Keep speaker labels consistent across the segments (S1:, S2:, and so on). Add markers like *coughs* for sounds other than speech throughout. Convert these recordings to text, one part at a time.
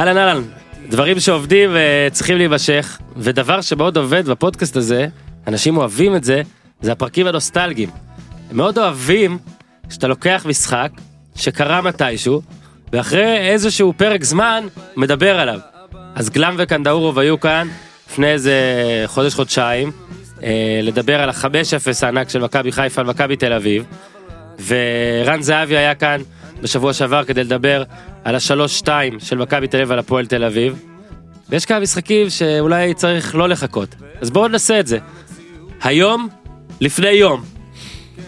S1: אהלן אהלן, דברים שעובדים וצריכים להימשך, ודבר שמאוד עובד בפודקאסט הזה, אנשים אוהבים את זה, זה הפרקים הנוסטלגיים. הם מאוד אוהבים שאתה לוקח משחק שקרה מתישהו, ואחרי איזשהו פרק זמן מדבר עליו. אז גלם וקנדאורוב היו כאן לפני איזה חודש חודשיים, אה, לדבר על החמש אפס הענק של מכבי חיפה על מכבי תל אביב, ורן זהבי היה כאן בשבוע שעבר כדי לדבר על השלוש שתיים של מכבי תל אביב על הפועל תל אביב. ויש כמה משחקים שאולי צריך לא לחכות. אז בואו נעשה את זה. היום, לפני יום,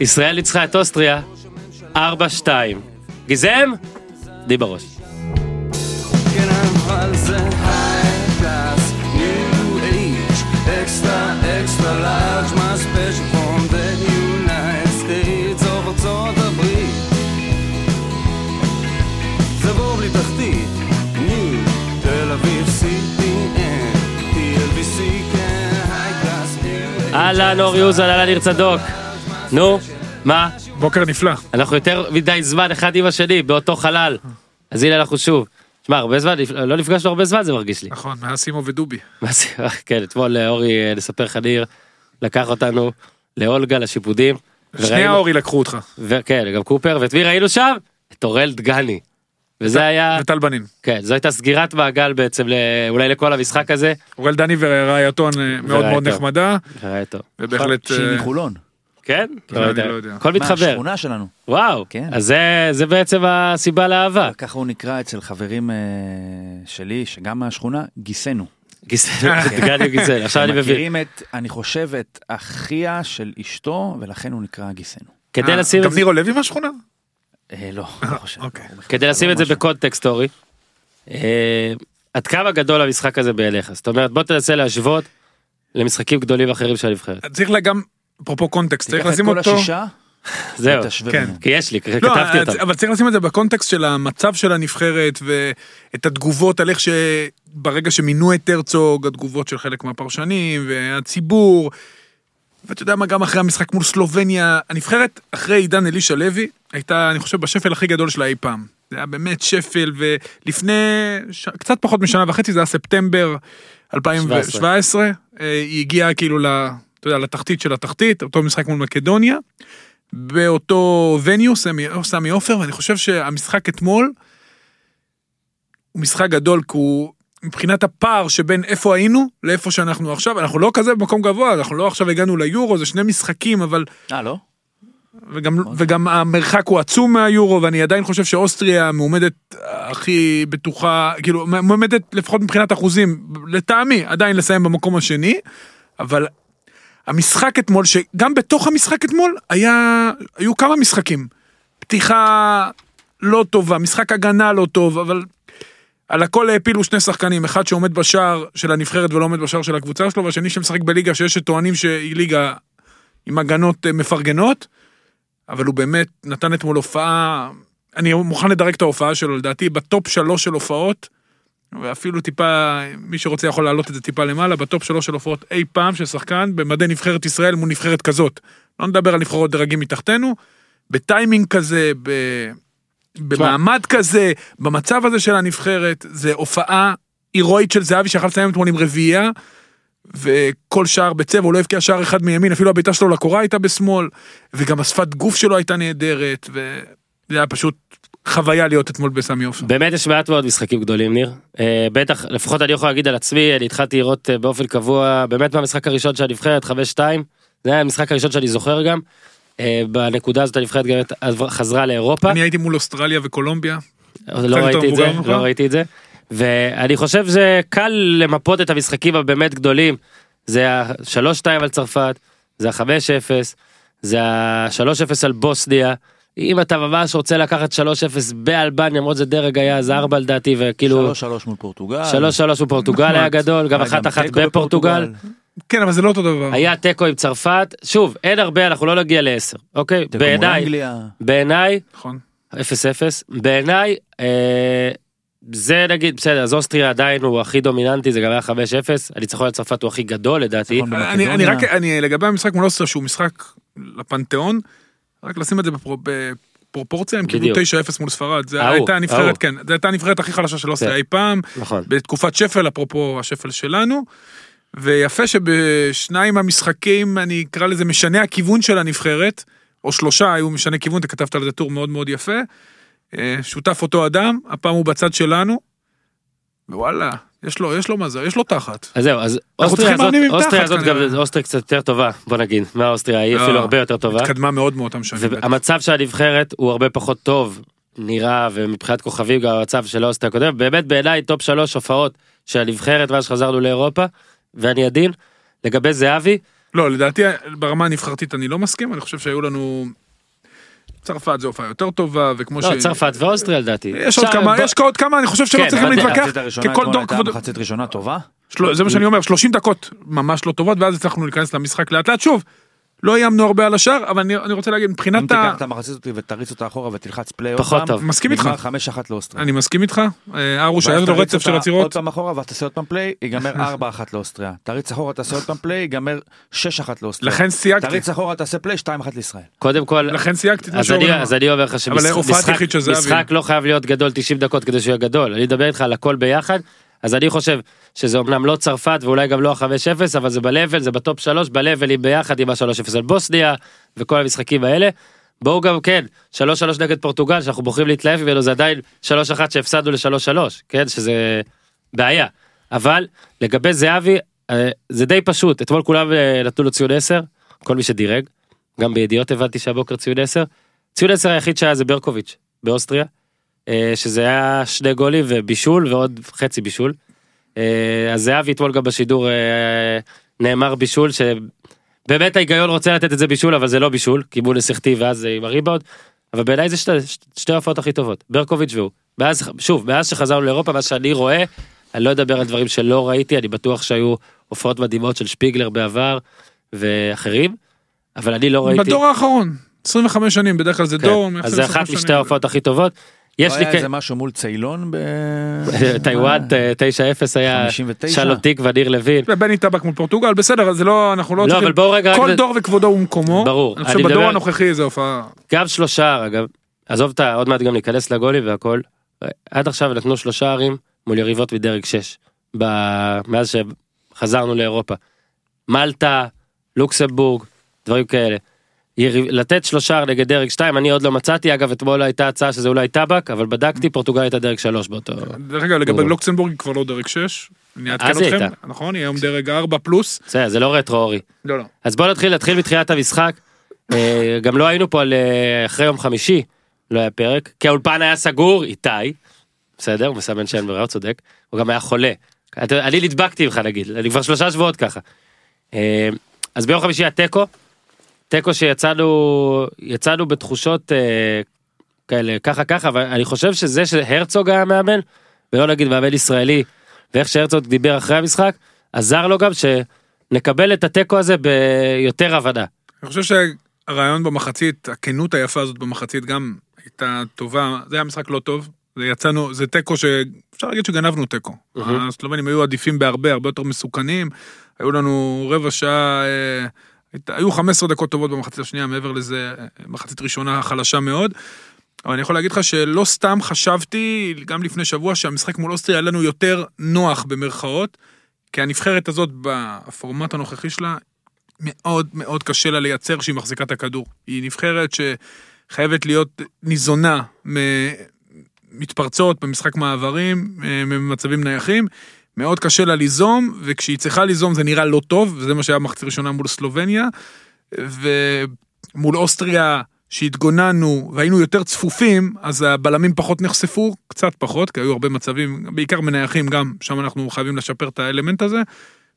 S1: ישראל ניצחה את אוסטריה 4-2. גיזם? די בראש.
S2: כן, אבל
S1: אהלן אור יוזל, אהלן ניר צדוק. נו, מה?
S3: בוקר נפלא.
S1: אנחנו יותר מדי זמן אחד עם השני באותו חלל. אז הנה אנחנו שוב. שמע, הרבה זמן, לא נפגשנו הרבה זמן זה מרגיש לי.
S3: נכון, מאז סימו ודובי.
S1: זה, כן, אתמול אה, אורי, אה, נספר לך ניר, לקח אותנו לאולגה לשיפודים.
S3: שני האורי לקחו אותך.
S1: וכן, גם קופר, ואת מי ראינו שם? את אורל דגני. וזה היה,
S3: וטל בנין.
S1: כן, זו הייתה סגירת מעגל בעצם, אולי לכל המשחק הזה.
S3: אוראל דני ורעייתו אה, מאוד מאוד. נחמדה,
S1: טוב.
S3: ובהחלט...
S4: שהיא
S3: אה,
S4: מחולון.
S1: כן?
S3: לא, אני לא יודע.
S1: הכל
S4: מה,
S1: מתחבר.
S4: השכונה שלנו.
S1: וואו,
S4: כן.
S1: אז זה- בעצם הסיבה לאהבה.
S4: ככה הוא נקרא אצל חברים אה, שלי, שגם מהשכונה, גיסנו.
S1: גיסל, דגני גיסל, עכשיו אני מבין.
S4: מכירים את, אני חושב, את אחיה של אשתו, ולכן הוא נקרא גיסנו.
S1: כדי לשים את
S3: גם
S1: זה-
S3: נירו לוי מהשכונה?
S4: אה, לא, לא חושב.
S3: אוקיי.
S1: כדי לשים
S4: לא
S1: את זה. בקונטקסט אורי. אה, עד כמה גדול המשחק הזה בעיניך? זאת אומרת בוא תנסה להשוות למשחקים גדולים אחרים של הנבחרת.
S3: צריך לה גם, אפרופו קונטקסט, צריך
S4: תיקח את
S3: לשים
S4: כל
S3: אותו...
S4: השישה,
S1: זהו,
S3: כן.
S1: כי יש לי,
S3: לא,
S1: כתבתי אותם.
S3: אבל צריך לשים את זה בקונטקסט של המצב של הנבחרת ואת התגובות על איך שברגע שמינו את הרצוג, התגובות של חלק מהפרשנים והציבור. ואתה יודע מה, גם אחרי המשחק מול סלובניה, הנבחרת אחרי עידן אלישע לוי, הייתה, אני חושב, בשפל הכי גדול שלה אי פעם. זה היה באמת שפל, ולפני ש... קצת פחות משנה וחצי, זה היה ספטמבר 2017, אה, היא הגיעה כאילו ל... אתה יודע, לתחתית של התחתית, אותו משחק מול מקדוניה. באותו וניו, סמי, סמי עופר, ואני חושב שהמשחק אתמול הוא משחק גדול, כי הוא מבחינת הפער שבין איפה היינו לאיפה שאנחנו עכשיו, אנחנו לא כזה במקום גבוה, אנחנו לא עכשיו הגענו ליורו, זה שני משחקים, אבל...
S4: אה, לא?
S3: וגם, וגם המרחק הוא עצום מהיורו, ואני עדיין חושב שאוסטריה מועמדת הכי בטוחה, כאילו, מועמדת לפחות מבחינת אחוזים, לטעמי, עדיין לסיים במקום השני, אבל המשחק אתמול, שגם בתוך המשחק אתמול, היה, היו כמה משחקים. פתיחה לא טובה, משחק הגנה לא טוב, אבל על הכל העפילו שני שחקנים, אחד שעומד בשער של הנבחרת ולא עומד בשער של הקבוצה שלו, והשני שמשחק בליגה שיש שטוענים שהיא ליגה עם הגנות אה, מפרגנות, אבל הוא באמת נתן אתמול הופעה, אני מוכן לדרג את ההופעה שלו, לדעתי בטופ שלוש של הופעות, ואפילו טיפה, מי שרוצה יכול להעלות את זה טיפה למעלה, בטופ שלוש של הופעות אי פעם של שחקן במדי נבחרת ישראל מול נבחרת כזאת. לא נדבר על נבחרות דרגים מתחתינו, בטיימינג כזה, ב... במעמד כזה, במצב הזה של הנבחרת, זה הופעה הירואית של זהבי שיכול לסיים אתמול עם רביעייה, וכל שער בצבע, הוא לא הבקיע שער אחד מימין, אפילו הבעיטה שלו לקורה הייתה בשמאל, וגם השפת גוף שלו הייתה נהדרת, וזה היה פשוט חוויה להיות אתמול בסמי עופר.
S1: באמת יש מעט מאוד משחקים גדולים ניר. אה, בטח, לפחות אני יכול להגיד על עצמי, אני התחלתי לראות אה, באופן קבוע, באמת מהמשחק הראשון של הנבחרת, 5-2, זה היה המשחק הראשון שאני זוכר גם. אה, בנקודה הזאת הנבחרת גם חזרה לאירופה.
S3: אני הייתי מול אוסטרליה וקולומביה,
S1: לא ראיתי את זה? לא ראיתי את זה. ואני חושב שזה קל למפות את המשחקים הבאמת גדולים. זה ה-3-2 על צרפת, זה ה-5-0, זה ה-3-0 על בוסניה. אם אתה ממש רוצה לקחת 3-0 באלבניה, למרות זה דרג היה אז 4 לדעתי, וכאילו
S4: שלוש שלוש מול פורטוגל.
S1: 3-3 בפורטוגל
S3: נחמד.
S1: היה גדול, גם
S4: היה
S1: 1-1
S4: תיקו
S1: בפורטוגל.
S3: כן, אבל זה לא אותו דבר.
S1: היה תיקו עם צרפת, שוב, אין הרבה, אנחנו לא נגיע ל-10, אוקיי?
S4: מול
S1: בעיניי. בעיניי,
S3: נכון.
S1: 0-0 בעיניי אה, זה נגיד בסדר אז אוסטריה עדיין הוא הכי דומיננטי זה גם היה 5-0 הניצחון על צרפת הוא הכי גדול לדעתי
S4: ניצחון
S3: אני, אני. רק, אני לגבי המשחק מול אוסטריה שהוא משחק לפנתיאון, רק לשים את זה בפרו, פרופורציה הם קיבלו
S1: בדיוק.
S3: 9-0 מול ספרד, זה
S1: ההוא,
S3: הייתה הנבחרת. כן, זו הייתה הנבחרת הכי חלשה של אוסטריה
S1: כן.
S3: אי פעם,
S1: נכון.
S3: בתקופת שפל, אפרופו השפל שלנו. ויפה שבשניים המשחקים, אני אקרא לזה משנה הכיוון של הנבחרת, או שלושה היו משנה כיוון, אתה כתבת על זה טור מאוד מאוד יפה. אה, שותף אותו אדם, הפעם הוא בצד שלנו. וואלה, יש לו, יש לו מזל, יש לו תחת.
S1: אז זהו, אז אוסטריה הזאת, אוסטריה הזאת גם. אוסטריה קצת יותר טובה, בוא נגיד, מהאוסטריה היא אפילו הרבה יותר טובה.
S3: התקדמה מאוד מאותם שנים.
S1: והמצב של הנבחרת הוא הרבה פחות טוב, נראה, ומבחינת כוכבים גם המצב של אוסטריה הקודם, באמת בעיניי טופ שלוש הופעות של הנבחרת מאז שחזרנו לאירופה, ואני עדין, לגבי זהבי,
S3: לא, לדעתי ברמה הנבחרתית אני לא מסכים, אני חושב שהיו לנו... צרפת זו הופעה יותר טובה, וכמו
S1: לא, צרפת ואוסטריה לדעתי.
S3: יש עוד כמה,
S1: בוא-
S3: יש עוד כמה, אני חושב שלא
S1: כן,
S3: צריכים
S1: אבל
S3: להתווכח, ככל
S4: אתמול
S3: דור
S4: הייתה
S3: כבוד...
S4: מחצית ראשונה טובה.
S3: של- זה מה שאני אומר, 30 דקות ממש לא טובות, ואז הצלחנו להיכנס למשחק לאט לאט. שוב, לא איימנו הרבה על השאר, אבל אני אני רוצה להגיד,
S4: אם
S3: מבחינת ה...
S4: תיקח את המחצית הזאת ותריץ אותה אחורה ותלחץ פליי עוד
S1: פחות
S4: פעם,
S1: טוב.
S3: מסכים איתך.
S4: נגמר 5-1 לאוסטריה.
S3: אני מסכים איתך, אה, ארוש היה לו רצף של עצירות.
S4: עוד פעם אחורה ואז תעשה עוד פעם פליי, ייגמר *laughs* 4-1 לאוסטריה. תריץ אחורה תעשה עוד פעם פליי, ייגמר 6-1 לאוסטריה.
S3: לכן סייגתי,
S4: תריץ אחורה תעשה פליי 2-1 לישראל.
S1: קודם כל,
S3: לכן סייגתי את מה
S1: אז
S3: שאומרים.
S1: אני, אז אני אומר לך שמשחק לא חייב להיות גדול 90 דקות כדי שהוא יהיה גדול, אני אדבר איתך על הכל ביחד, אז אני חושב שזה אמנם לא צרפת ואולי גם לא ה-5-0, אבל זה ב-level, זה בטופ 3, ב-levelים ביחד עם ה-3-0 על בוסניה וכל המשחקים האלה. בואו גם כן, 3-3 נגד פורטוגל שאנחנו בוחרים להתלהב ממנו זה עדיין 3-1 שהפסדנו ל-3-3, כן, שזה בעיה. אבל לגבי זהבי, אה, זה די פשוט, אתמול כולם אה, נתנו לו ציון 10, כל מי שדירג, גם בידיעות הבנתי שהבוקר ציון 10. ציון 10 היחיד שהיה זה ברקוביץ' באוסטריה, שזה היה שני גולים ובישול ועוד חצי בישול. אה, אז זהבי אתמול גם בשידור אה, נאמר בישול שבאמת ההיגיון רוצה לתת את זה בישול אבל זה לא בישול כי נסיכתי ואז אה, עם הריבאונד. אבל בעיניי זה שתי, שתי ההופעות הכי טובות ברקוביץ' והוא. מאז שוב מאז שחזרנו לאירופה מה שאני רואה אני לא אדבר על דברים שלא ראיתי אני בטוח שהיו הופעות מדהימות של שפיגלר בעבר ואחרים. אבל אני לא ראיתי.
S3: בדור האחרון, 25 שנים, בדרך כלל זה
S1: כן.
S3: דור.
S1: אז זה אחת משתי ההופעות הכי טובות. יש
S4: לא
S1: לי
S4: היה איזה משהו מול ציילון ב...
S1: טיוואן אה, 9-0 היה
S4: 59?
S1: שלום תקווה ניר לוין.
S3: בני טבק מול פורטוגל, בסדר, זה לא, אנחנו לא
S1: לא
S3: צריכים... כל דור וכבודו ומקומו.
S1: ברור,
S3: אני חושב בדור הנוכחי זה הופעה...
S1: גם שלושה אגב עזוב. עוד מעט גם ניכנס לגולים והכל. עד עכשיו נתנו שלושה ערים מול יריבות מדרג 6 ב... מאז שחזרנו לאירופה. מלטה לוקסמבורג דברים כאלה. לתת שלושה נגד דרג 2 אני עוד לא מצאתי אגב אתמול הייתה הצעה שזה אולי טבק אבל בדקתי פורטוגל הייתה דרג 3 באותו.
S3: דרך אגב, לגבי. לוקסמבורג היא כבר לא דרג 6. אני אעדכן
S1: היא
S3: אתכם,
S1: הייתה.
S3: נכון? היא היום דרג 4 פלוס.
S1: זה לא רטרו אורי.
S3: לא, לא.
S1: אז בוא נתחיל נתחיל מתחילת המשחק. אה, גם לא היינו פה על אה, אחרי יום חמישי לא היה פרק כי האולפן היה סגור איתי. בסדר הוא מסמן שאין ברירה הוא צודק הוא גם היה חולה. אני נדבקתי ממך נגיד אני כבר שלושה שבועות ככה. אה, אז ביום חמישי היה תיקו. שיצאנו יצאנו בתחושות אה, כאלה ככה ככה אבל אני חושב שזה שהרצוג היה מאמן ולא נגיד מאמן ישראלי ואיך שהרצוג דיבר אחרי המשחק עזר לו גם שנקבל את התיקו הזה ביותר הבנה.
S3: אני חושב שהרעיון במחצית, הכנות היפה הזאת במחצית גם הייתה טובה. זה היה משחק לא טוב. זה יצאנו, זה תיקו שאפשר להגיד שגנבנו תיקו.
S1: מהמם.
S3: הסלובנים היו עדיפים בהרבה, הרבה יותר מסוכנים. היו לנו רבע שעה, אה, היו 15 דקות טובות במחצית השנייה, מעבר לזה, מחצית ראשונה חלשה מאוד. אבל אני יכול להגיד לך שלא סתם חשבתי, גם לפני שבוע, שהמשחק מול אוסטריה היה לנו יותר נוח במרכאות, כי הנבחרת הזאת בפורמט הנוכחי שלה, מאוד מאוד קשה לה לייצר שהיא מחזיקה את הכדור. היא נבחרת שחייבת להיות ניזונה מתפרצות במשחק מעברים, אה, ממצבים נייחים. מאוד קשה לה ליזום, וכשהיא צריכה ליזום זה נראה לא טוב, וזה מה שהיה במחצית ראשונה מול סלובניה. ומול אוסטריה, שהתגוננו והיינו יותר צפופים, אז הבלמים פחות נחשפו, קצת פחות, כי היו הרבה מצבים, בעיקר מנייחים גם, שם אנחנו חייבים לשפר את האלמנט הזה.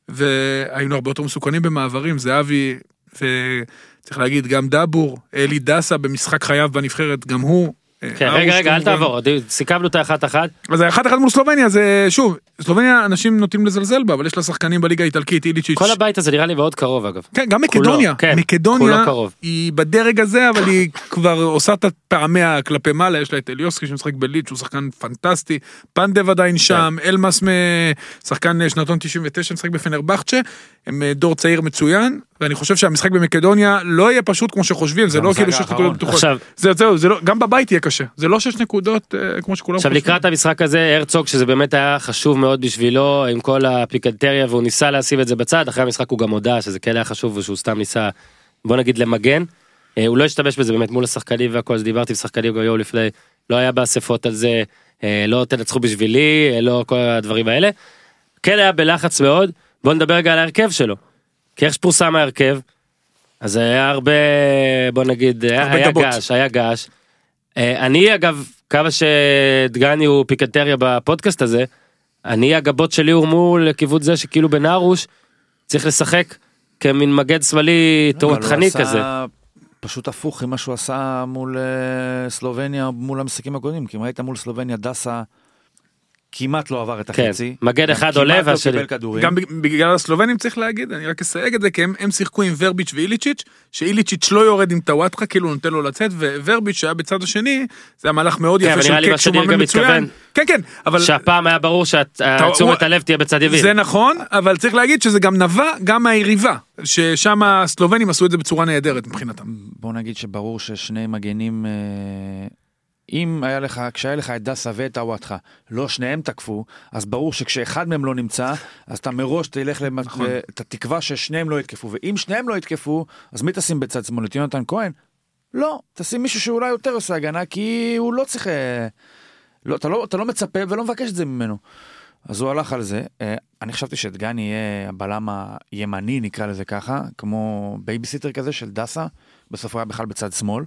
S3: והיינו הרבה יותר מסוכנים במעברים, זהבי, וצריך להגיד, גם דאבור, אלי דסה במשחק חייו בנבחרת, גם הוא.
S1: כן,
S3: ארוש
S1: רגע רגע אל. תעבור סיכמנו את האחת אחת
S3: אז האחד אחד מול סלובניה זה שוב סלובניה אנשים נוטים לזלזל בה אבל יש לה שחקנים בליגה האיטלקית איליצ'יץ'
S1: כל הבית הזה נראה לי מאוד קרוב אגב.
S3: כן גם מקדוניה.
S1: כן,
S3: מקדוניה. היא בדרג הזה אבל היא כבר עושה את פעמיה כלפי מעלה יש לה את אליוסקי שמשחק בליץ' הוא שחקן פנטסטי. פנדב עדיין שם אלמאס מ- שחקן שנתון 99 משחק בפנרבכצ'ה. הם אה, דור צעיר מצוין ואני חושב שהמשחק במקדוניה לא יהיה פשוט כמו שחושבים, זה לא כאילו שש. נקודות בטוחות.
S1: עכשיו,
S3: זה זהו, זה לא, גם בבית יהיה קשה, זה לא שש נקודות אה, כמו שכולם
S1: עכשיו לקראת המשחק הזה הרצוג שזה באמת היה חשוב מאוד בשבילו עם כל הפיקנטריה והוא ניסה להסיב את זה בצד אחרי המשחק הוא גם הודה שזה כן היה חשוב ושהוא סתם ניסה בוא נגיד למגן. אה, הוא לא השתמש בזה באמת מול השחקנים והכל אז דיברתי עם שחקנים גם יום לפני לא היה באספות על זה אה, לא תנצחו בשבילי אה, לא כל הדברים האלה. כן היה בלחץ מאוד בוא נדבר רגע על ההרכב שלו. כי איך שפורסם ההרכב אז היה הרבה בוא נגיד
S3: הרבה
S1: היה
S3: גבות.
S1: געש היה געש. אה, אני אגב כמה שדגני הוא פיקנטריה בפודקאסט הזה אני הגבות שלי הורמו לכיוון זה שכאילו בנרוש צריך לשחק כמין מגן שמאלי
S4: הוא
S1: תורתחני כזה.
S4: פשוט הפוך ממה שהוא עשה מול אה, סלובניה מול המשחקים הקודמים כי אם ראית מול סלובניה דסה כמעט לא עבר את
S1: כן,
S4: החצי.
S1: מגן
S4: גם
S1: אחד עולה
S4: כמעט לא
S1: והשני-
S4: קיבל כדורים.
S3: גם בג- בגלל הסלובנים צריך להגיד, אני רק אסייג את זה, כי הם, הם שיחקו עם ורביץ' ואיליצ'יץ', שאיליצ'יץ' לא יורד עם טוואטחה, כאילו נותן לו לצאת, וורביץ' שהיה בצד השני, זה היה מהלך מאוד
S1: כן,
S3: יפה של קק
S1: מה
S3: שהוא מאמן מצוין. כן, כן, אבל...
S1: שהפעם היה ברור שתשומת הלב תהיה בצד ימין.
S3: זה נכון, אבל צריך להגיד שזה גם נבע גם מהיריבה, ששם הסלובנים עשו את זה בצורה נהדרת מבחינתם.
S4: בוא נגיד שברור ששני מגנים, אה, אם היה לך, כשהיה לך את דסה ואת הוואטחה, לא שניהם תקפו, אז ברור שכשאחד מהם לא נמצא, אז אתה מראש תלך, למ...
S3: נכון.
S4: אתה תקווה ששניהם לא יתקפו, ואם שניהם לא יתקפו, אז מי תשים בצד שמאל? את יונתן כהן? לא, תשים מישהו שאולי יותר עושה הגנה, כי הוא לא צריך... אה, לא, אתה, לא, אתה לא מצפה ולא מבקש את זה ממנו. אז הוא הלך על זה. אה, אני חשבתי שדגני יהיה הבלם הימני, נקרא לזה ככה, כמו בייביסיטר כזה של דסה, בסוף הוא היה בכלל בצד שמאל.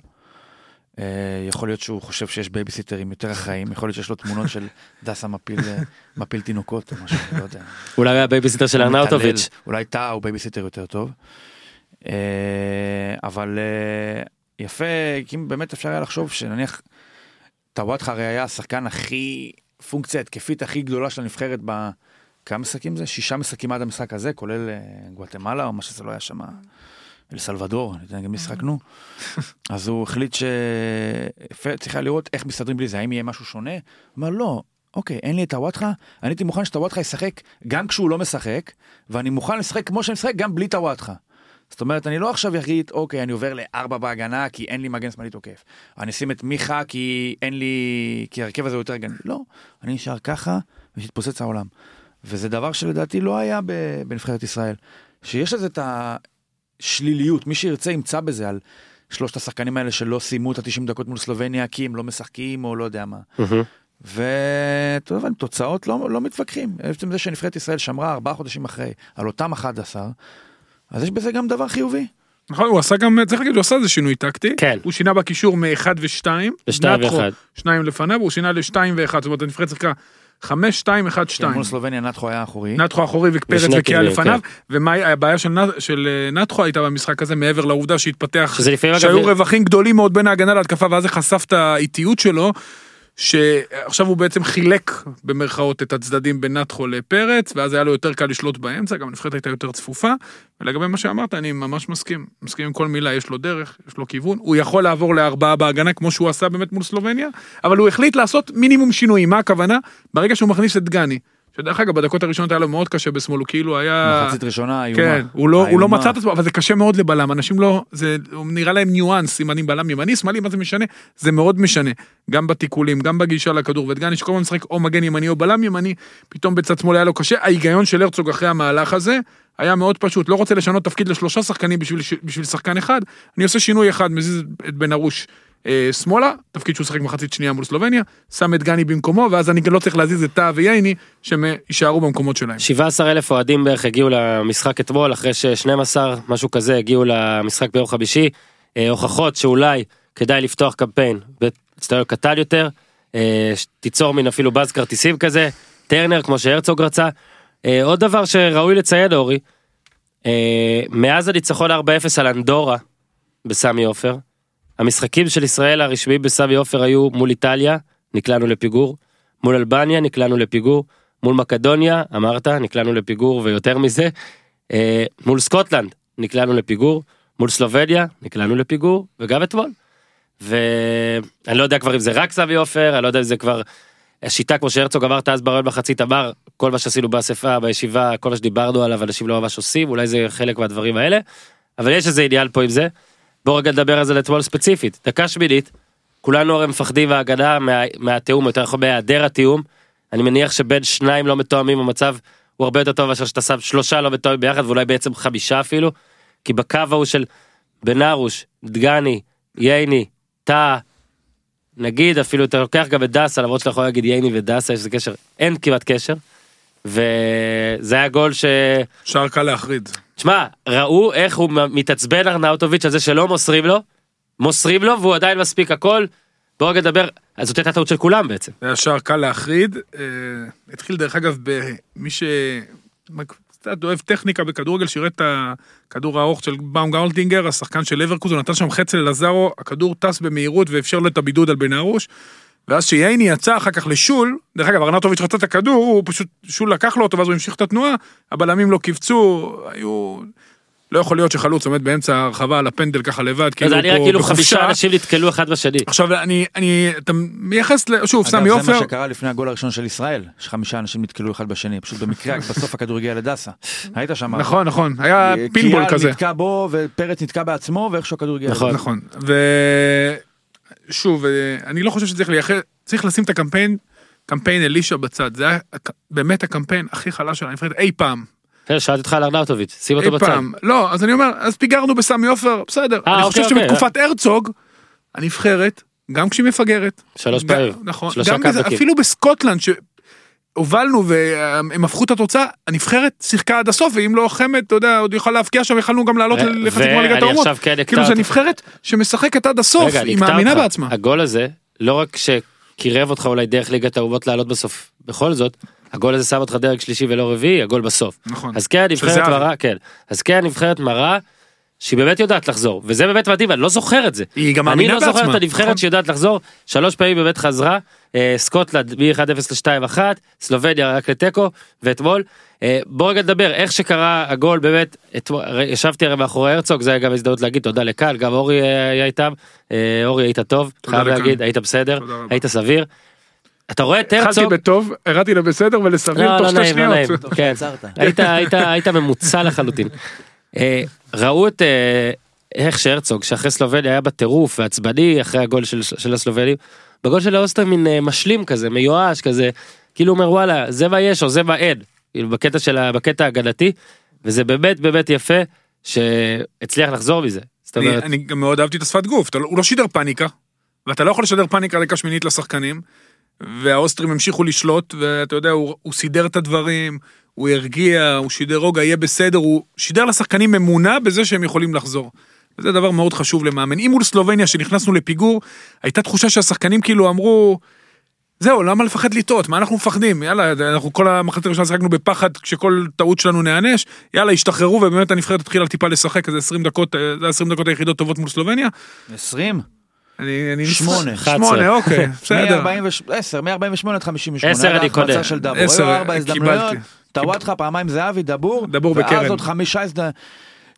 S4: אה, יכול להיות שהוא חושב שיש בייביסיטרים יותר אחראים, יכול להיות שיש לו תמונות של *laughs* דסה מפיל, אה, מפיל תינוקות או משהו, לא יודע.
S1: אולי היה בייביסיטר של ארנאוטוביץ'.
S4: אולי טהא הוא בייביסיטר יותר טוב. אה, אבל יפה, כי אם באמת אפשר היה לחשוב שנניח, טוואטחה הרי היה השחקן הכי, פונקציה התקפית הכי גדולה של הנבחרת ב... כמה משחקים זה? שישה משחקים עד המשחק הזה, כולל גואטמלה או מה שזה לא היה שם. אל סלבדור, גם מי שיחקנו. אז הוא החליט שצריך היה לראות איך מסתדרים בלי זה, האם יהיה משהו שונה? הוא אמר לא, אוקיי, אין לי את הוואטחה, אני הייתי מוכן שטוואטחה ישחק גם כשהוא לא משחק, ואני מוכן לשחק כמו שאני משחק גם בלי טוואטחה. זאת אומרת, אני לא עכשיו אגיד, אוקיי, אני עובר לארבע בהגנה כי אין לי מגן שמאלי תוקף. אני אשים את מיכה כי אין לי... כי ההרכב הזה יותר גני. לא, אני נשאר ככה ושתפוצץ העולם. וזה דבר שלדעתי לא היה בנבחרת ישראל. שיש לזה את השליליות, מי שירצה ימצא בזה על שלושת השחקנים האלה שלא סיימו את ה-90 דקות מול סלובניה כי הם לא משחקים או לא יודע מה. ואתה יודע, תוצאות לא, לא מתווכחים. עצם זה שנבחרת ישראל שמרה ארבעה חודשים אחרי על אותם 11, אז יש בזה גם דבר חיובי.
S3: נכון, הוא עשה גם, צריך להגיד, הוא עשה איזה שינוי טקטי.
S1: כן.
S3: הוא שינה בקישור מ-1 ו-2.
S1: לשתיים ואחד.
S3: שניים לפניו, הוא שינה ל-2 ו-1. זאת אומרת, הנבחרת שיחקה 5, 2, 1, 2.
S4: מול סלובניה נתחו היה אחורי.
S3: נתחו אחורי ופרץ וקיאה
S1: קדמיים,
S3: לפניו, ומה הבעיה של של אה, נתחו הייתה במשחק הזה מעבר לעובדה שהתפתח, שהיו רווחים גדולים מאוד בין ההגנה להתקפה ואז זה חשף את האיטיות שלו, שעכשיו הוא בעצם חילק במרכאות את הצדדים בין נתחו לפרץ, ואז היה לו יותר קל לשלוט באמצע, גם הנבחרת הייתה יותר צפופה, ולגבי מה שאמרת אני ממש מסכים, מסכים עם כל מילה, יש לו דרך, יש לו כיוון, הוא יכול לעבור לארבעה בהגנה כמו שהוא עשה באמת מול סלובניה, אבל הוא החליט לעשות מינימום שינויים, מה הכוונה? ברגע שהוא מכניס את דגני. שדרך אגב בדקות הראשונות היה לו מאוד קשה בשמאל הוא כאילו היה
S4: מחצית ראשונה איומה.
S3: כן הוא לא הוא לא. מצא את עצמו אבל זה קשה מאוד לבלם אנשים לא זה נראה להם ניואנס אם אני בלם ימני שמאלי מה זה משנה זה מאוד משנה גם בתיקולים גם בגישה לכדור ודגני שכל הזמן משחק או מגן ימני או בלם ימני פתאום בצד שמאל היה לו קשה ההיגיון של הרצוג אחרי המהלך הזה היה מאוד פשוט לא רוצה לשנות תפקיד לשלושה שחקנים בשביל בשביל שחקן אחד אני עושה שינוי אחד מזיז את בן ארוש. אה, שמאלה, תפקיד שהוא שחק מחצית שנייה מול סלובניה, שם את גני במקומו, ואז אני לא צריך להזיז את טאה וייני, שהם אה, יישארו במקומות שלהם.
S1: 17 אלף אוהדים בערך הגיעו למשחק אתמול אחרי ש-12 משהו כזה הגיעו למשחק ביום חמישי. אה, הוכחות שאולי כדאי לפתוח קמפיין באצטדיון קטן יותר. תיצור מין אפילו באז כרטיסים כזה. טרנר כמו שהרצוג רצה. עוד דבר שראוי לציין אורי. מאז הניצחון 4-0 על אנדורה בסמי עופר. המשחקים של ישראל הרשמיים בסמי עופר היו מול איטליה נקלענו לפיגור. מול אלבניה נקלענו לפיגור. מול מקדוניה אמרת נקלענו לפיגור ויותר מזה. אה, מול סקוטלנד נקלענו לפיגור. מול סלובניה נקלענו לפיגור וגם אתמול. ואני לא יודע כבר אם זה רק סמי עופר אני לא יודע אם זה כבר השיטה כמו שהרצוג אמרת אז ברעיון מחצית אמר כל מה שעשינו באספה בישיבה כל מה שדיברנו עליו אנשים לא ממש עושים אולי זה חלק מהדברים האלה. אבל יש איזה עניין פה עם זה. בוא רגע נדבר על זה לאתמול ספציפית. דקה שמינית, כולנו הרי מפחדים בהגנה מה, מהתיאום, יותר נכון מהיעדר התיאום. אני מניח שבין שניים לא מתואמים המצב הוא הרבה יותר טוב מאשר שאתה שם שלושה לא מתואמים ביחד ואולי בעצם חמישה אפילו. כי בקו ההוא של בן ארוש, דגני, ייני, טאה, נגיד אפילו אתה לוקח גם את דסה למרות שאתה יכול להגיד ייני ודסה יש איזה קשר, אין כמעט קשר. וזה היה גול ש...
S3: שער קל להחריד.
S1: תשמע, ראו איך הוא מתעצבן ארנאוטוביץ' על זה שלא מוסרים לו, מוסרים לו והוא עדיין מספיק הכל. בוא רגע נדבר, אז זאת הייתה טעות של כולם בעצם.
S3: זה היה שער קל להחריד. אה, התחיל דרך אגב במי ש... קצת אוהב טכניקה בכדורגל, שירת את הכדור הארוך של באום גאולטינגר, השחקן של לברקוז, הוא נתן שם חצי ללזארו, הכדור טס במהירות ואפשר לו את הבידוד על בן ארוש. ואז שייני יצא אחר כך לשול, דרך אגב ארנטוביץ' רצה את הכדור, הוא פשוט, שול לקח לו אותו ואז הוא המשיך את התנועה, הבלמים לא קיבצו, היו... לא יכול להיות שחלוץ עומד באמצע הרחבה על הפנדל ככה לבד, כאילו
S1: זה
S3: הוא
S1: נראה
S3: פה
S1: כאילו
S3: בחופשה.
S1: חמישה אנשים נתקלו אחד בשני.
S3: עכשיו אני, אני, אתה מייחס, שוב, סמי
S4: אגב, זה
S3: עופר,
S4: מה שקרה לפני הגול הראשון של ישראל, שחמישה אנשים נתקלו אחד בשני, פשוט במקרה בסוף הכדור הגיע לדסה. היית שם.
S3: נכון, נכון, היה
S4: אה,
S3: פינבול
S4: קיאל
S3: כזה.
S4: נתקע בו ופרץ נתקע בעצמו ואיכשהו הכדור הגיע
S1: נכון.
S3: נכון, ושוב, אה, אני לא חושב שצריך לייחד, צריך לשים את הקמפיין, קמפיין אלישע בצד, זה היה באמת הקמפיין הכי חלש של הנבחרת אי פעם,
S1: כן, שאלתי אותך על ארנאוטוביץ', שים אותו
S3: אי
S1: בצד.
S3: פעם, לא, אז אני אומר, אז פיגרנו בסמי עופר, בסדר,
S1: אה,
S3: אני
S1: אוקיי,
S3: חושב
S1: אוקיי,
S3: שבתקופת הרצוג, הנבחרת, גם כשהיא מפגרת,
S1: שלוש פעמים.
S3: נכון,
S1: שלושה קאמבקים.
S3: אפילו בסקוטלנד, שהובלנו והם הפכו את התוצאה, הנבחרת שיחקה עד הסוף, ואם לא חמד, אתה יודע, עוד יכולה להבקיע שם, יכלנו גם לעלות לחצי גמר ליגת האומות.
S1: כן
S3: כאילו זה. נבחרת שמשחקת עד הסוף, היא מאמינה. בעצמה.
S1: הגול הזה, לא רק שקירב אותך אולי דרך ליגת האומות לעלות בסוף, בכל זאת, הגול הזה שם אותך דרג שלישי ולא רביעי, הגול בסוף.
S3: נכון.
S1: אז כן, הנבחרת. מראה, כן. אז כן, הנבחרת מראה שהיא באמת יודעת לחזור, וזה באמת מדהים, אני לא זוכר את זה.
S3: היא גם
S1: אני
S3: מאמינה
S1: לא זוכר
S3: בעצמה,
S1: את הנבחרת
S3: נכון.
S1: שיודעת לחזור, שלוש פעמים באמת חזרה, סקוטלנד מ-1-0 ל-2-1, סלובניה רק לתיקו, ואתמול, אה, בוא רגע נדבר, איך שקרה הגול באמת, ישבתי הרי מאחורי הרצוג, זה היה גם הזדמנות להגיד תודה לקהל, גם אורי אה, היה איתם, אה, אורי היית טוב, חייב. להגיד, היית בסדר. היית סביר. אתה רואה את
S3: התחלתי
S1: הרצוג,
S3: בטוב, ירדתי לבסדר ולסביר
S1: לא,
S3: תוך
S1: לא
S3: שתי
S1: לא
S3: שניות.
S1: כן, היית ממוצע לחלוטין. ראו את אה, איך שהרצוג שאחרי סלובניה היה בטירוף ועצבני אחרי הגול של, של הסלובנים, בגול של האוסטרים מין אה, משלים כזה מיואש כזה, כאילו אומר וואלה זה מה יש או זה מה אין, כאילו בקטע של ה- בקטע ההגנתי, וזה באמת באמת יפה שהצליח לחזור מזה. זאת אומרת,
S3: אני גם מאוד אהבתי את השפת גוף, לא- הוא לא שידר פאניקה, ואתה לא יכול לשדר פאניקה דקה שמינית לשחקנים, והאוסטרים המשיכו לשלוט, ואתה יודע, הוא הוא סידר את הדברים, הוא הרגיע, הוא שידר רוגע, יהיה בסדר, הוא שידר לשחקנים אמונה בזה שהם יכולים לחזור. וזה דבר מאוד חשוב למאמן. אם מול סלובניה שנכנסנו לפיגור, הייתה תחושה שהשחקנים כאילו אמרו, זהו, למה לפחד לטעות? מה אנחנו מפחדים? יאללה, אנחנו כל המחצית הראשונה שיחקנו בפחד כשכל טעות שלנו נענש, יאללה, השתחררו ובאמת הנבחרת התחילה טיפה לשחק, איזה 20 דקות, אה, זה 20 דקות היחידות טובות מול סלובניה.
S4: 20?
S3: אני, אני
S4: שמונה.
S3: שמונה, אוקיי, *laughs* בסדר.
S4: מ-10, מ-48 עד 58.
S1: עשר
S4: היה
S1: אני.
S3: עשר,
S4: היו ארבע
S3: קיבלתי.
S4: הזדמנויות, טוואטחה פעמיים זהבי, דבור.
S3: דבור
S4: ואז
S3: בקרן.
S4: עוד חמישה הזד-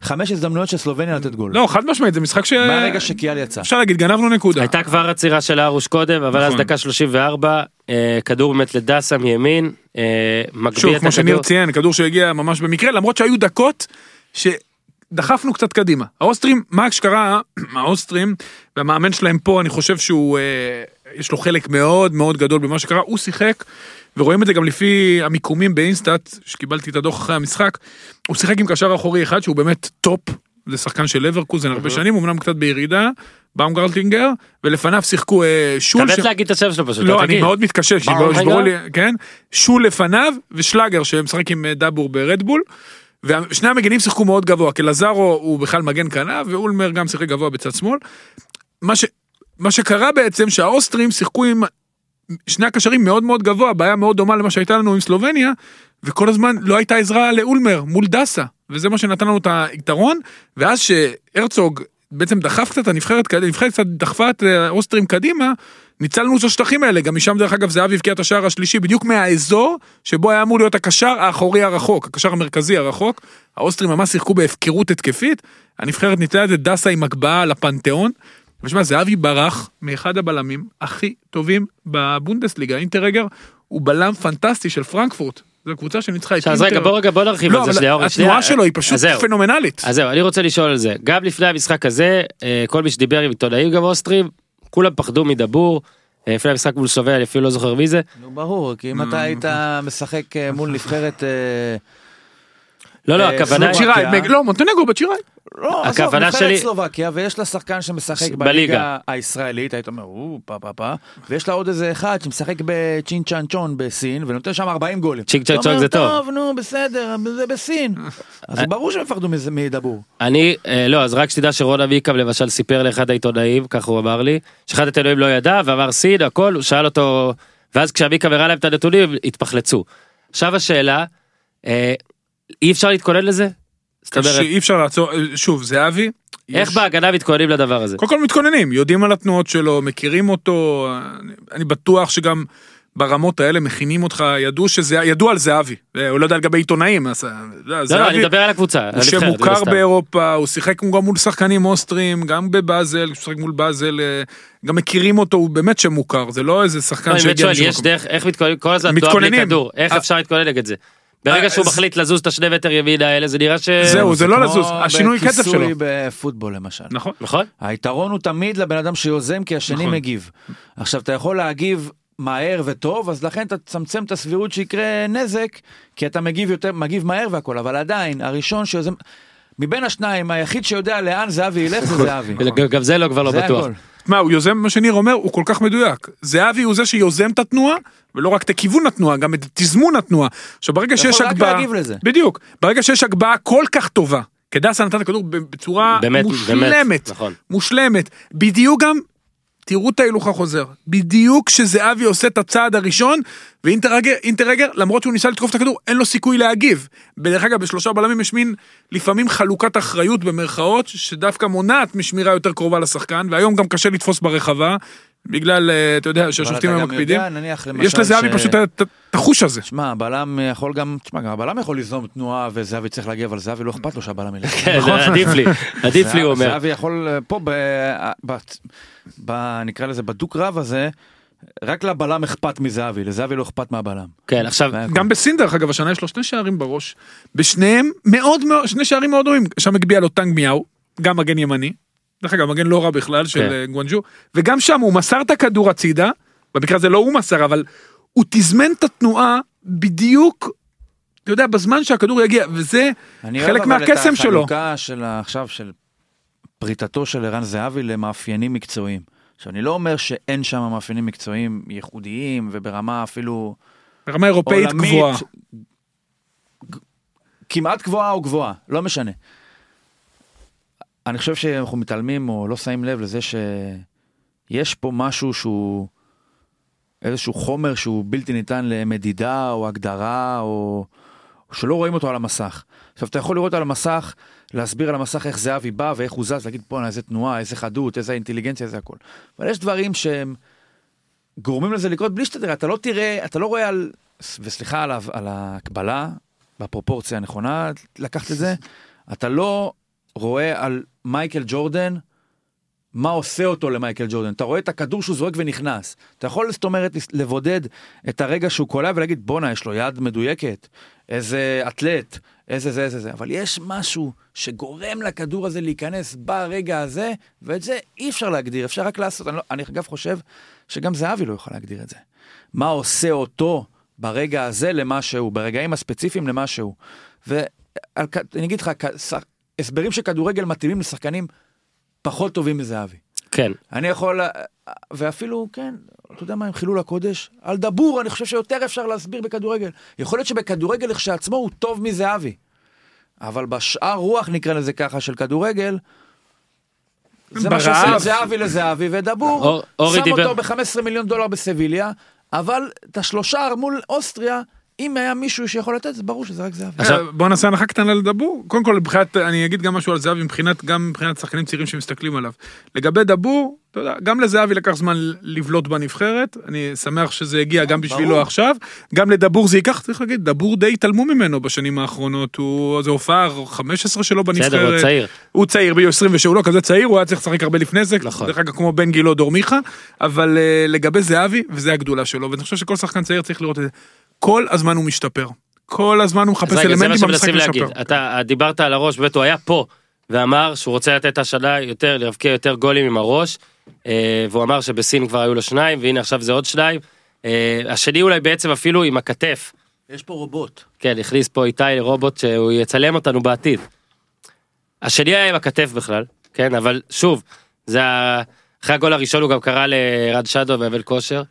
S4: חמש הזדמנויות של סלובניה לתת גול.
S3: לא, חד משמעית, זה משחק ש...
S4: מהרגע שקיאל יצא.
S3: אפשר להגיד, גנבנו נקודה.
S1: הייתה כבר עצירה של ארוש קודם, אבל אז
S3: נכון.
S1: דקה 34, אה, כדור באמת לדסה מימין, אה, מגביה
S3: שוב,
S1: את
S3: כמו שניר
S1: הכדור.
S3: ציין, כדור שהגיע ממש במקרה, למרות שהיו דקות שדחפנו קצת קדימה. האוסטרים, מה שקרה, *clears throat* האוסטרים, והמאמן שלהם פה, אני חושב שהוא, אה, יש לו חלק מאוד מאוד גדול במה שקרה, הוא שיחק, ורואים את זה גם לפי המיקומים באינסטאט, שקיבלתי את הדוח אחרי המשחק, הוא שיחק עם קשר אחורי אחד שהוא באמת טופ, זה שחקן של לברקוזן הרבה שנים, אמנם קצת בירידה, באומגרטינגר, ולפניו שיחקו אה, שול.
S1: אתה
S3: ש-
S1: להגיד את השם שלו פשוט,
S3: לא, אני. מאוד מתקשה, שישברו. לי, כן? שול לפניו ושלאגר שמשחק עם אה, דאבור ברדבול. ושני המגנים שיחקו מאוד גבוה, כי לזארו הוא בכלל מגן כנף, ואולמר גם שיחק גבוה בצד שמאל. מה, ש... מה שקרה בעצם שהאוסטרים שיחקו עם שני הקשרים מאוד מאוד גבוה, בעיה מאוד דומה למה שהייתה לנו עם סלובניה, וכל הזמן לא הייתה עזרה לאולמר מול דסה, וזה מה שנתן לנו את היתרון, ואז שהרצוג בעצם דחף קצת הנבחרת, הנבחרת קצת דחפה את אה, האוסטרים קדימה, ניצלנו את השטחים האלה, גם משם דרך אגב זהבי הבקיע את השער השלישי, בדיוק מהאזור שבו היה אמור להיות הקשר האחורי הרחוק, הקשר המרכזי הרחוק, האוסטרים ממש שיחקו בהפקרות התקפית, הנבחרת ניצלה את זה דסה עם הגבהה לפנתיאון, ושמע, זהבי ברח מאחד הבלמים הכי טובים בבונדסליגה, אינטרגר הוא בלם פנטסטי של פרנקפורט. זו קבוצה שניצחה את
S1: עכשיו, אז רגע, בוא רגע, בוא נרחיב
S3: לא,
S1: על זה שנייה,
S3: התנועה. שלו היא פשוט. פנומנלית.
S1: אז זהו, אני רוצה לשאול על זה. גם לפני המשחק הזה, אה, כל מי שדיבר עם עיתונאים גם אוסטרים, כולם פחדו מדבור. אה, לפני המשחק מול סלובניה, אני אפילו לא זוכר מי זה.
S4: נו ברור, כי אם אתה היית משחק אה, מול נבחרת... אה,
S1: לא, לא, הכוונה...
S3: לא, מונטנגו בצ'יראי.
S4: לא, עזוב, נבחרת
S1: שלי-
S4: סלובקיה, ויש לה שחקן שמשחק
S1: בליגה.
S4: בליגה הישראלית, היית אומר, או, פה פה פה, ויש לה עוד איזה אחד שמשחק בצ'ין צ'אן צ'ון בסין, ונותן שם 40 גולים. אתה אומר,
S1: צ'ונג זה טוב.
S4: טוב, נו, בסדר, זה בסין. אז ברור שהם יפחדו מדבור.
S1: אני, אה, לא, אז רק שתדע שרון אביקם למשל סיפר לאחד העיתונאים, כך הוא אמר לי, שאחד העיתונאים לא ידע ואמר סין, הכל, הוא שאל אותו, ואז כשאביקם הראה להם את הנתונים, התפחלצו. עכשיו השאלה, אה, אי אפשר להתכונן לזה?
S3: שאי אפשר לעצור, שוב, זהבי.
S1: איך
S3: יש-
S1: בהגנה מתכוננים לדבר הזה?
S3: קודם כל מתכוננים, יודעים על התנועות שלו, מכירים אותו, אני, אני בטוח שגם ברמות האלה מכינים אותך, ידעו שזה, ידעו על זהבי, אה, הוא לא יודע לגבי עיתונאים, אז,
S1: לא, לא,
S3: זהבי
S1: אני מדבר על הקבוצה,
S3: הוא שמוכר
S1: הסתם.
S3: באירופה, הוא שיחק גם מול שחקנים אוסטרים, גם בבאזל, הוא שיחק מול באזל, אה, גם מכירים אותו, הוא באמת שמוכר, זה לא איזה שחקן
S1: לא,
S3: שהגיע
S1: שואל,
S3: משום
S1: יש
S3: מקום.
S1: דרך, איך מתכוננים, כל הזמן
S3: מתכוננים.
S1: כדור, איך
S3: אה,
S1: אפשר להתכונן נגד זה? ברגע שהוא
S3: אז-
S1: מחליט לזוז את השני מטר ימינה האלה, זה נראה ש...
S3: זהו, זה לא לזוז, השינוי קצב שלו.
S4: בכיסוי בפוטבול למשל.
S3: נכון.
S1: נכון?
S4: היתרון הוא תמיד לבן אדם שיוזם כי השני
S3: נכון.
S4: מגיב. עכשיו אתה יכול להגיב מהר וטוב אז לכן אתה תצמצם את הסבירות שיקרה נזק כי אתה מגיב יותר מגיב מהר והכל אבל עדיין הראשון שיוזם מבין השניים היחיד שיודע לאן זהבי ילך זה זהבי.
S1: גם- זה לא כבר לא בטוח.
S3: מה, הוא יוזם, מה שניר אומר, הוא כל כך מדויק. זהבי הוא זה שיוזם את התנועה, ולא רק את כיוון התנועה, גם את תזמון התנועה. עכשיו ברגע
S4: אתה
S3: שיש
S4: יכול רק
S3: הגבהה,
S4: להגיב לזה.
S3: בדיוק, ברגע שיש הגבהה כל כך טובה, קדסה נתן את הכדור בצורה
S1: באמת,
S3: מושלמת,
S1: באמת, נכון.
S3: מושלמת, בדיוק גם, תראו את ההילוך החוזר, בדיוק כשזהבי עושה את הצעד הראשון, ואינטרגר, אינטרגר, למרות שהוא ניסה לתקוף את הכדור, אין לו סיכוי להגיב. בדרך אגב, בשלושה בלמים יש מין, לפעמים חלוקת אחריות במרכאות, שדווקא מונעת משמירה יותר קרובה לשחקן, והיום גם קשה לתפוס ברחבה, בגלל, אה, אתה יודע,
S4: אבל
S3: שהשופטים
S4: אתה
S3: היום
S4: גם
S3: מקפידים.
S4: יודע, נניח למשל
S3: יש לזהבי
S4: ש-
S3: פשוט את- החוש הזה.
S4: תשמע, הבלם יכול גם, תשמע, גם הבלם יכול ליזום תנועה וזהבי צריך להגיע, אבל זהבי לא אכפת לו שהבלם ילך.
S1: כן, זה עדיף לי, *laughs* עדיף לי הוא אומר.
S4: זהבי יכול אה, פה, ב, ב, ב, נקרא לזה בדוק רב הזה, רק לבלם אכפת מזהבי, לזהבי לא אכפת מהבלם.
S1: כן, עכשיו.
S3: גם בסין דרך אגב השנה יש לו שני שערים בראש בשניהם מאוד מאוד שני שערים מאוד רואים שם הגביה לו טנג מיהו גם מגן ימני. דרך אגב מגן לא רע בכלל של
S1: כן.
S3: אה, גואנג'ו וגם שם הוא מסר את הכדור הצידה במקרה הזה לא הוא מסר אבל הוא תזמן את התנועה בדיוק. אתה יודע בזמן שהכדור יגיע וזה
S4: אני אוהב
S3: חלק
S4: אבל
S3: מהקסם
S4: את
S3: שלו.
S4: החלוקה של עכשיו של פריטתו של ערן זהבי למאפיינים מקצועיים. עכשיו אני לא אומר שאין שם מאפיינים מקצועיים ייחודיים וברמה אפילו
S3: ברמה אירופאית
S4: עולמית,
S3: גבוהה.
S4: כמעט גבוהה או גבוהה, לא משנה. אני חושב שאנחנו מתעלמים או לא שמים לב לזה שיש פה משהו שהוא איזשהו חומר שהוא בלתי ניתן למדידה או הגדרה או, שלא רואים אותו על המסך. עכשיו אתה יכול לראות על המסך, להסביר על המסך איך זהבי בא ואיך הוא זז, להגיד בואנה איזה תנועה, איזה חדות, איזה אינטליגנציה, איזה הכל. אבל יש דברים שהם גורמים לזה לקרות בלי שאתה תראה, אתה לא תראה, אתה לא רואה על, וסליחה על, על ההקבלה, בפרופורציה הנכונה לקחת את זה, אתה לא רואה על מייקל ג'ורדן מה עושה אותו למייקל ג'ורדן. אתה רואה את הכדור שהוא זורק ונכנס. אתה יכול זאת אומרת לבודד את הרגע שהוא קולע ולהגיד בואנה יש לו יד מדויקת, איזה אתלט, איזה זה איזה זה, אבל יש משהו שגורם לכדור הזה להיכנס ברגע הזה, ואת זה אי אפשר להגדיר, אפשר רק לעשות. אני, לא, אני אגב חושב שגם זהבי לא יוכל להגדיר את זה. מה עושה אותו ברגע הזה למה שהוא, ברגעים הספציפיים למה שהוא. ואני אגיד לך, הסברים של כדורגל מתאימים לשחקנים פחות טובים מזהבי.
S1: כן,
S4: אני יכול, ואפילו, כן, אתה יודע מה, עם חילול הקודש, על דבור, אני חושב שיותר אפשר להסביר בכדורגל. יכול להיות שבכדורגל לכשעצמו הוא טוב מזהבי. אבל בשאר רוח, נקרא לזה ככה, של כדורגל, זה מה שעושה זהבי לזהבי, ודבור,
S1: אור-
S4: שם
S1: דיבר-
S4: אותו ב-15 מיליון דולר בסביליה, אבל את השלושה מול אוסטריה, אם היה מישהו שיכול לתת, זה ברור שזה רק זהבי.
S1: עכשיו-
S3: אה, בוא נעשה הנחה קטנה לדבור. קודם כל מבחינת אני אגיד גם משהו על זהבי מבחינת גם מבחינת שחקנים צעירים שמסתכלים עליו. לגבי דבור אתה יודע גם לזהבי לקח זמן לבלוט בנבחרת. אני שמח שזה הגיע גם בשבילו
S4: ברור.
S3: עכשיו. גם לדבור זה ייקח צריך להגיד דבור די התעלמו ממנו בשנים האחרונות. הוא זה הופעה 15 שלו בנבחרת.
S1: בסדר, הוא צעיר.
S3: הוא צעיר בגיל 27 הוא לא כזה צעיר הוא היה צריך לשחק הרבה לפני זה.
S1: נכון.
S3: דרך אגב כמו בן גילו דור מיכה. אבל uh, לגבי זהבי וזה הגדולה שלו. ואני חושב שכל שחקן צעיר צריך לראות את זה כל הזמן הוא משתפר כל הזמן הוא מחפש אלמנטים במשחק. לשפר.
S1: אתה דיברת על הראש, באמת הוא היה פה, ואמר שהוא רוצה לתת השנה יותר, להבקיע יותר גולים עם הראש, אה, והוא אמר שבסין כבר היו לו שניים, והנה עכשיו זה עוד שניים. אה, השני אולי בעצם אפילו עם הכתף.
S4: יש פה רובוט.
S1: כן, הכניס פה איתי רובוט שהוא יצלם אותנו בעתיד. השני היה עם הכתף בכלל, כן, אבל שוב, זה ה... אחרי הגול הראשון הוא גם קרא לרד שדו מאמן כושר,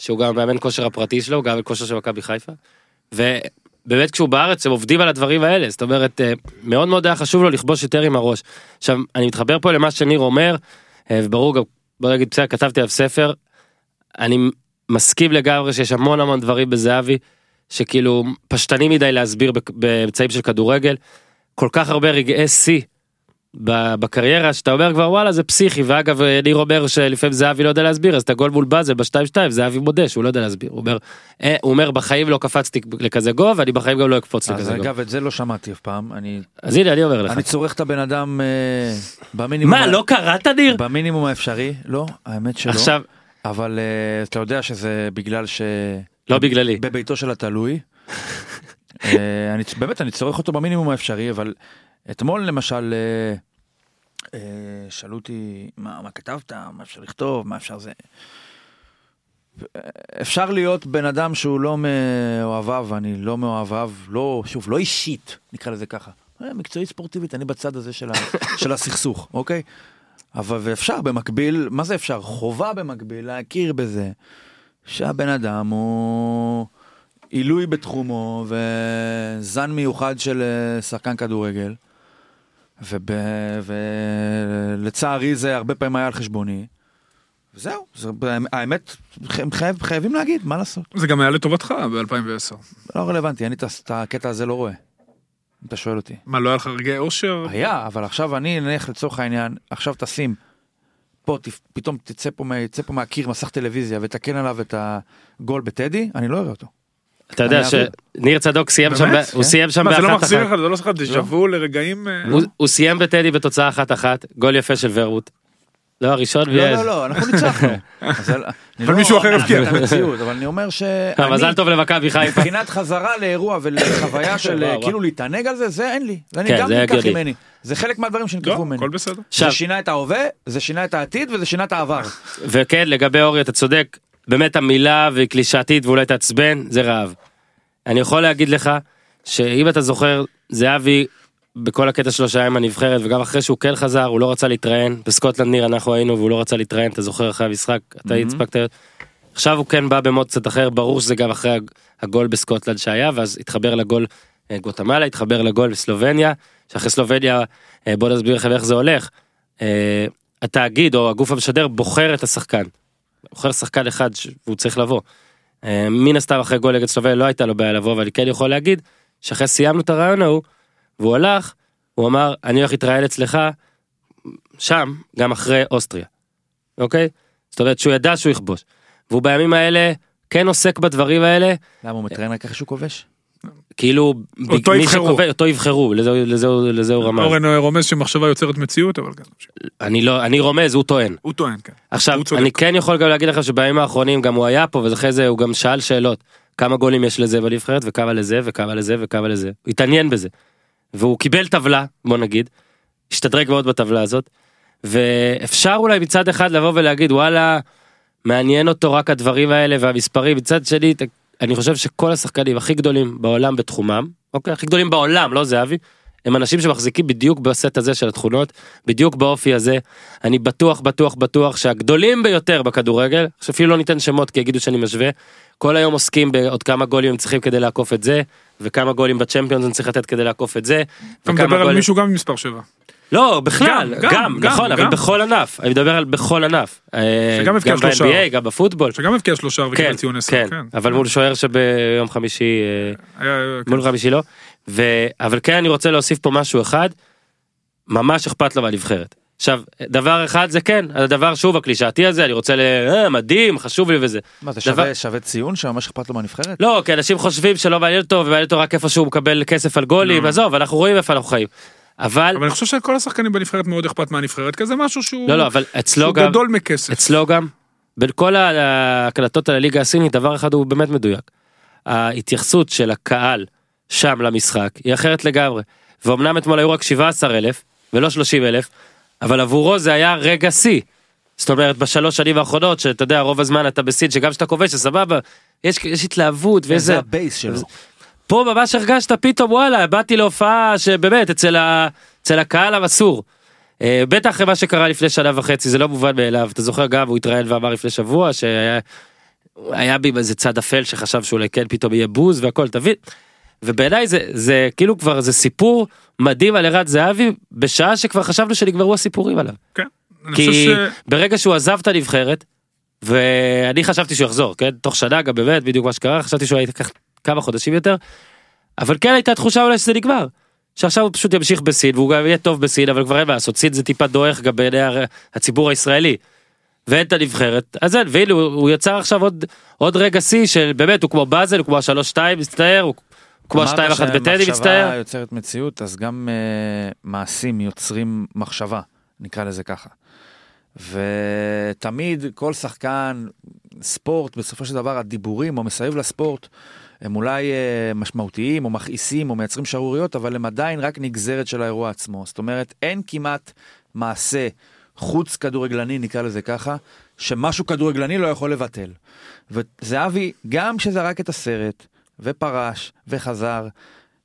S1: שהוא גם מאמן כושר הפרטי שלו, הוא גם כושר של מכבי חיפה. ובאמת כשהוא בארץ הם עובדים על הדברים האלה, זאת אומרת, אה, מאוד מאוד היה חשוב לו לכבוש יותר עם הראש. עכשיו, אני מתחבר פה למה שניר אומר, אה, וברור גם, בוא נגיד, בסדר, כתבתי עליו ספר, אני מסכים לגמרי שיש המון המון דברים בזהבי, שכאילו פשטני מדי להסביר באמצעים של כדורגל. כל כך הרבה רגעי שיא בקריירה שאתה אומר כבר וואלה זה פסיכי ואגב ניר אומר שלפעמים זהבי לא יודע להסביר אז את הגול מול באזל בשתיים שתיים זהבי מודה שהוא לא יודע להסביר הוא אומר, אה, הוא אומר בחיים לא קפצתי לכזה גובה ואני בחיים גם לא אקפוץ
S4: אז
S1: לכזה גובה.
S4: אגב, את זה לא שמעתי אף פעם. אני
S1: אז הנה אני אומר לך.
S4: אני צורך את הבן אדם אה, במינימום.
S1: מה לא קראת ניר?
S4: במינימום האפשרי? לא, האמת שלא.
S1: עכשיו
S4: אבל אה, אתה יודע שזה בגלל ש...
S1: לא בגללי.
S4: בביתו של התלוי. *laughs* אה, אני, באמת, אני צורך אותו במינימום האפשרי, אבל אתמול למשל, אה, אה, שאלו אותי, מה, מה כתבת, מה אפשר לכתוב, מה אפשר זה... אפשר להיות בן אדם שהוא לא מאוהביו, ואני לא מאוהביו, לא, שוב, לא אישית, נקרא לזה ככה. אה, מקצועית ספורטיבית, אני בצד הזה של, ה, *laughs* של הסכסוך, אוקיי? אבל ואפשר במקביל, מה זה אפשר? חובה במקביל להכיר בזה שהבן אדם הוא עילוי בתחומו וזן מיוחד של אה, שחקן כדורגל. ולצערי זה הרבה פעמים היה על חשבוני. וזהו, זה, האמת, חייב, חייבים להגיד, מה לעשות?
S3: זה גם היה לטובתך ב-2010.
S4: לא רלוונטי, אני את הקטע הזה לא רואה. אם אתה שואל אותי.
S3: מה, לא היה לך רגעי אושר?
S4: היה, אבל עכשיו אני נניח לצורך העניין, עכשיו תשים, פה תפ- פתאום תצא פה, יצא פה מהקיר מסך טלוויזיה ותקן עליו את הגול בטדי, אני לא אראה אותו.
S1: אתה יודע. שניר צדוק סיים שם, הוא סיים שם
S3: מה, זה לא
S1: באחת
S3: מחזיר
S1: אחת.
S3: לך, זה לא לך דז'ה וו לרגעים... אה,
S1: הוא- סיים בטדי בתוצאה אחת אחת גול יפה של ורוט. לא הראשון
S4: לא. לא, לא, אנחנו ניצחנו. *laughs*
S3: אבל
S4: לא-
S3: מישהו אחר הבקיע.
S4: אבל אני אומר ש...
S1: מזל טוב למכבי חיפה.
S4: מבחינת חזרה לאירוע ולחוויה *laughs* של. כאילו להתענג על זה, זה אין לי. זה אני
S1: כן,
S4: גם
S1: הגיוני.
S4: ממני. זה חלק מהדברים
S3: לא,
S4: שנלקחו ממני.
S3: הכל בסדר.
S1: עכשיו
S4: זה שינה את ההווה, זה שינה את העתיד וזה שינה את העבר.
S1: וכן לגבי אורי אתה צודק באמת המילה והיא קלישאתית ואולי תעצבן זה רעב. אני יכול להגיד לך שאם אתה זוכר זהבי בכל הקטע שלו שהיה עם הנבחרת וגם אחרי שהוא כן חזר הוא לא רצה להתראיין בסקוטלנד ניר אנחנו היינו והוא לא רצה להתראיין אתה זוכר אחרי המשחק אתה הספקת. עכשיו הוא כן בא במוד קצת אחר ברור שזה גם אחרי הג- הגול בסקוטלנד שהיה ואז התחבר לגול אה, גוטמלה התחבר לגול בסלובניה שאחרי סלובניה אה, בוא נסביר לכם איך זה הולך. אה, התאגיד או הגוף המשדר בוחר את השחקן. בוחר שחקן אחד והוא צריך לבוא. אה, מן הסתם אחרי גול נגד סלובניה לא הייתה לו בעיה לבוא אבל אני כן יכול להגיד שאחרי סיימנו את הרעיון ההוא והוא הלך הוא אמר אני הולך להתראיין אצלך שם גם אחרי אוסטריה. אוקיי? זאת אומרת שהוא ידע שהוא יכבוש. והוא בימים האלה כן עוסק בדברים האלה
S4: למה הוא מתראיין רק אחרי שהוא כובש?
S1: כאילו
S3: אותו יבחרו.
S1: שקובע- אותו יבחרו לזה, לזה, לזה הוא רמז.
S3: אורן רומז שמחשבה יוצרת מציאות, אבל כן.
S1: אני לא אני רומז הוא טוען.
S3: הוא טוען, כן.
S1: עכשיו
S3: הוא.
S1: אני כן יכול גם להגיד לך שבימים האחרונים גם הוא היה פה ואחרי זה הוא גם שאל שאלות כמה גולים יש לזה בנבחרת וכמה לזה וכמה לזה וכמה לזה הוא התעניין בזה. והוא קיבל טבלה בוא נגיד השתדרג מאוד בטבלה הזאת ואפשר אולי מצד אחד לבוא ולהגיד וואלה מעניין אותו רק הדברים האלה והמספרים מצד שני אני חושב שכל השחקנים הכי גדולים בעולם בתחומם אוקיי הכי גדולים בעולם לא זהבי הם אנשים שמחזיקים בדיוק בסט הזה של התכונות בדיוק באופי הזה אני בטוח בטוח בטוח שהגדולים ביותר בכדורגל שאפילו לא ניתן שמות כי יגידו שאני משווה כל היום עוסקים בעוד כמה גולים הם צריכים כדי לעקוף את זה וכמה גולים בצ'מפיונס אני צריך לתת כדי לעקוף את זה.
S3: אתה מדבר על
S1: גולים-
S3: מישהו גם עם מספר 7.
S1: לא בכלל
S3: גם,
S1: גם,
S3: גם,
S1: נכון אבל
S3: גם.
S1: בכל ענף אני מדבר על בכל ענף אה,
S3: שגם הבקיע שלושה.
S1: ב-NBA גם בפוטבול
S3: שגם הבקיע שלושה
S1: כן
S3: וקיבל ציון 10.
S1: כן אבל מול שוער שביום חמישי אה,
S3: היה-
S1: מול חמישי לא. ו... אבל כן אני רוצה להוסיף פה משהו אחד. ממש אכפת לו מהנבחרת. עכשיו דבר אחד זה כן הדבר שוב הקלישאתי הזה אני רוצה ל... אה, מדהים חשוב לי וזה.
S4: מה זה
S1: דבר-
S4: שווה שווה ציון שממש אכפת לו מהנבחרת?
S1: לא כי אנשים חושבים שלא מעניין אותו ומעניין אותו רק איפה שהוא מקבל כסף על גולים
S3: לא.
S1: עזוב אנחנו רואים איפה אנחנו חיים. אבל
S3: אבל אני חושב שכל השחקנים בנבחרת מאוד אכפת מהנבחרת, כי זה משהו שהוא
S1: לא לא אבל אצלו
S3: שהוא
S1: גם
S3: גדול מכסף.
S1: אצלו גם בין כל ההקלטות על הליגה הסינית דבר אחד הוא באמת מדויק. ההתייחסות של הקהל שם למשחק היא אחרת לגמרי. ואומנם אתמול היו רק 17 אלף ולא 30 אלף, אבל עבורו זה היה רגע שיא. זאת אומרת בשלוש שנים האחרונות שאתה יודע רוב הזמן אתה בסין שגם כשאתה כובש אז סבבה יש, יש התלהבות
S4: זה
S1: וזה
S4: הבייס שלו.
S1: פה ממש הרגשת פתאום וואלה באתי להופעה שבאמת אצל, ה, אצל הקהל המסור. אה, בטח אחרי מה שקרה לפני שנה וחצי זה לא מובן מאליו אתה זוכר גם הוא התראיין ואמר לפני שבוע שהיה היה בי איזה צד אפל שחשב שאולי כן פתאום יהיה בוז והכל תבין. ובעיניי זה זה כאילו כבר זה סיפור מדהים על ערן זהבי בשעה שכבר חשבנו שנגמרו הסיפורים עליו.
S3: כן.
S1: כי
S3: ש...
S1: ברגע שהוא עזב את הנבחרת ואני חשבתי שהוא יחזור כן תוך שנה גם באמת בדיוק מה שקרה חשבתי שהוא ייקח כמה חודשים יותר. אבל כן הייתה תחושה אולי שזה נגמר. שעכשיו הוא פשוט ימשיך בסין והוא גם יהיה טוב בסין אבל כבר אין מה לעשות סין זה טיפה דועך גם בעיני הציבור הישראלי. ואין את הנבחרת אז אין והנה הוא, הוא יצר עכשיו עוד עוד רגע שיא של באמת הוא כמו באזל הוא כמו השלוש שתיים מצטער הוא כמו השתיים אחת בטדי מצטער.
S4: יוצרת מציאות אז גם uh, מעשים יוצרים מחשבה נקרא לזה ככה. ותמיד כל שחקן ספורט בסופו של דבר הדיבורים או מסביב לספורט הם אולי uh, משמעותיים או מכעיסים או מייצרים שערוריות אבל הם עדיין רק נגזרת של האירוע עצמו זאת אומרת אין כמעט מעשה חוץ כדורגלני נקרא לזה ככה שמשהו כדורגלני לא יכול לבטל. וזהבי גם כשזרק את הסרט ופרש וחזר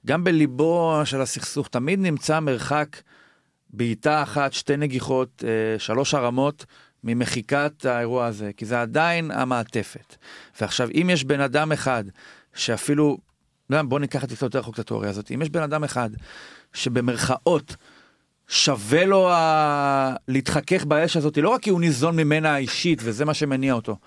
S4: גם בליבו של הסכסוך תמיד נמצא מרחק בעיטה אחת, שתי נגיחות, אה, שלוש הרמות ממחיקת האירוע הזה, כי זה עדיין המעטפת. ועכשיו, אם יש בן אדם אחד שאפילו, לא יודע, בוא ניקח את זה קצת יותר רחוק את התיאוריה הזאת, אם יש בן אדם אחד שבמרכאות שווה לו ה... להתחכך באש הזאת, לא רק כי הוא ניזון ממנה אישית וזה מה שמניע אותו,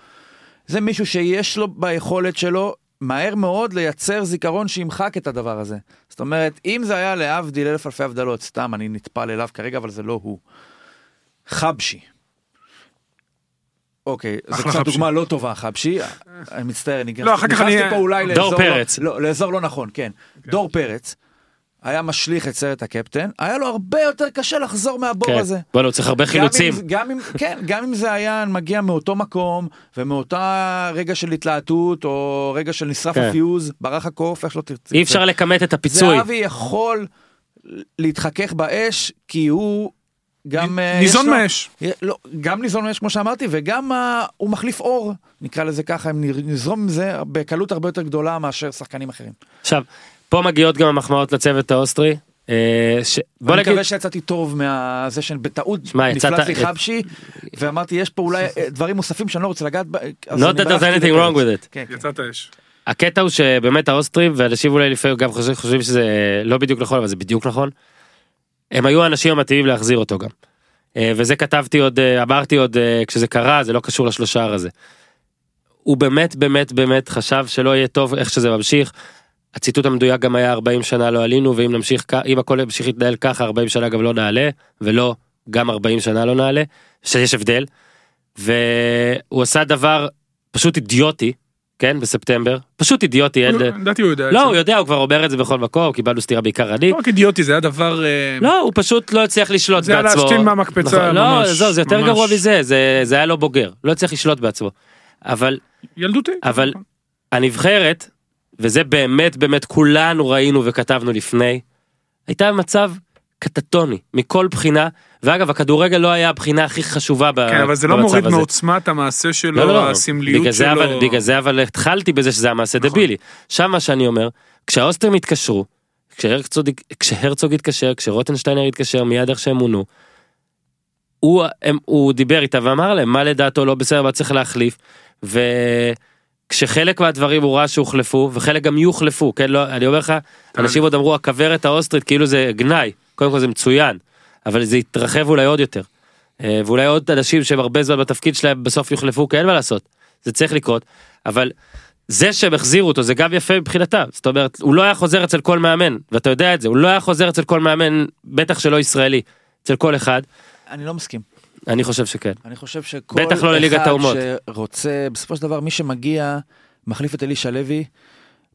S4: זה מישהו שיש לו ביכולת שלו מהר מאוד לייצר זיכרון שימחק את הדבר הזה. זאת אומרת, אם זה היה להבדיל אלף אלפי הבדלות, סתם אני נטפל אליו כרגע, אבל זה לא הוא. חבשי. אוקיי, זו קצת. דוגמה לא טובה, חבשי. אני מצטער, אני
S3: לא,
S4: נכנסתי פה אולי
S1: דור
S4: לאזור...
S1: פרץ.
S4: לא, לאזור לא נכון, כן. דור פרץ. היה משליך את סרט הקפטן, היה לו הרבה יותר קשה לחזור מהבור
S1: כן.
S4: הזה.
S1: בוא'נה הוא צריך הרבה חילוצים.
S4: אם, גם אם, כן, גם אם זה היה מגיע מאותו מקום ומאותה רגע של התלהטות או רגע של נשרף
S1: כן.
S4: הפיוז, ברח הקוף, איך שלא תרצה.
S1: אי אפשר לכמת את הפיצוי.
S4: זהבי יכול להתחכך באש כי הוא גם... אה,
S3: ניזון
S4: לו-
S3: מהאש.
S4: לא, גם ניזון מאש כמו שאמרתי וגם אה, הוא מחליף אור, נקרא לזה ככה, אם נזרום עם זה בקלות הרבה יותר גדולה מאשר שחקנים אחרים.
S1: עכשיו פה מגיעות גם המחמאות לצוות האוסטרי. אה, ש- בוא נגיד
S4: מקווה שיצאתי טוב מהזה שבטעות נפלט לי חבשי ואמרתי יש פה אולי דברים נוספים שאני לא רוצה לגעת בהם.
S1: Not
S4: אני
S1: that there's anything wrong with it.
S4: כן, כן.
S3: יצאת אש.
S1: הקטע הוא שבאמת האוסטרים ואנשים אולי לפעמים גם חושבים, חושבים שזה לא בדיוק נכון אבל זה בדיוק נכון. הם היו האנשים המתאימים להחזיר אותו גם. אה, וזה כתבתי עוד אה, אמרתי עוד אה, כשזה קרה זה לא קשור לשלושה הזה. הוא באמת באמת באמת חשב שלא יהיה טוב איך שזה ממשיך. הציטוט המדויק גם היה 40 שנה לא עלינו ואם נמשיך אם הכל ימשיך להתנהל ככה 40 שנה גם לא נעלה ולא גם 40 שנה לא נעלה שיש הבדל. והוא עשה דבר פשוט אידיוטי כן בספטמבר פשוט אידיוטי אין,
S3: לדעתי הוא יודע
S1: לא. הוא יודע הוא כבר אומר את זה בכל מקום קיבלנו סטירה בעיקר אני
S3: לא רק אידיוטי זה היה דבר אה,
S1: לא הוא פשוט לא הצליח לשלוט
S3: זה היה
S1: בעצמו.
S3: להשתין מהמקפצה
S1: נכון, לא
S3: ממש,
S1: זהו, זה יותר. גרוע מזה זה זה היה לא בוגר לא הצליח לשלוט בעצמו. אבל
S3: ילדותי.
S1: אבל הנבחרת וזה באמת באמת כולנו ראינו וכתבנו לפני הייתה במצב קטטוני מכל בחינה ואגב הכדורגל לא היה הבחינה הכי חשובה ב-
S3: כן אבל זה לא
S1: במצב
S3: מוריד
S1: הזה.
S3: מעוצמת המעשה
S1: לא,
S3: שלו
S1: לא, לא.
S3: הסמליות
S1: בגלל
S3: שלו.
S1: אבל בגלל זה אבל התחלתי בזה שזה המעשה
S3: נכון.
S1: דבילי שם מה שאני אומר כשהאוסטרים התקשרו כשהרצוג, כשהרצוג התקשר כשרוטנשטיינר התקשר מיד איך שהם מונו. הוא, הם, הוא דיבר איתה ואמר להם מה לדעתו לא בסדר מה צריך להחליף וכשחלק מהדברים הוא ראה שהוחלפו וחלק גם יוחלפו כן לא אני אומר לך אנשים עוד אמרו הכוורת האוסטרית כאילו זה גנאי קודם כל זה מצוין אבל זה יתרחב אולי עוד יותר. אה, ואולי עוד אנשים שהם הרבה זמן בתפקיד שלהם בסוף יוחלפו כי אין מה לעשות זה צריך לקרות אבל זה שהם החזירו אותו זה גם יפה מבחינתם זאת אומרת הוא לא היה חוזר אצל כל מאמן ואתה יודע את זה הוא לא היה חוזר אצל כל מאמן בטח שלא ישראלי אצל כל אחד
S4: אני לא מסכים.
S1: אני חושב שכן
S4: אני חושב שכל
S1: בטח לא
S4: אחד. שרוצה, בסופו של דבר מי שמגיע, מחליף את אלישע לוי,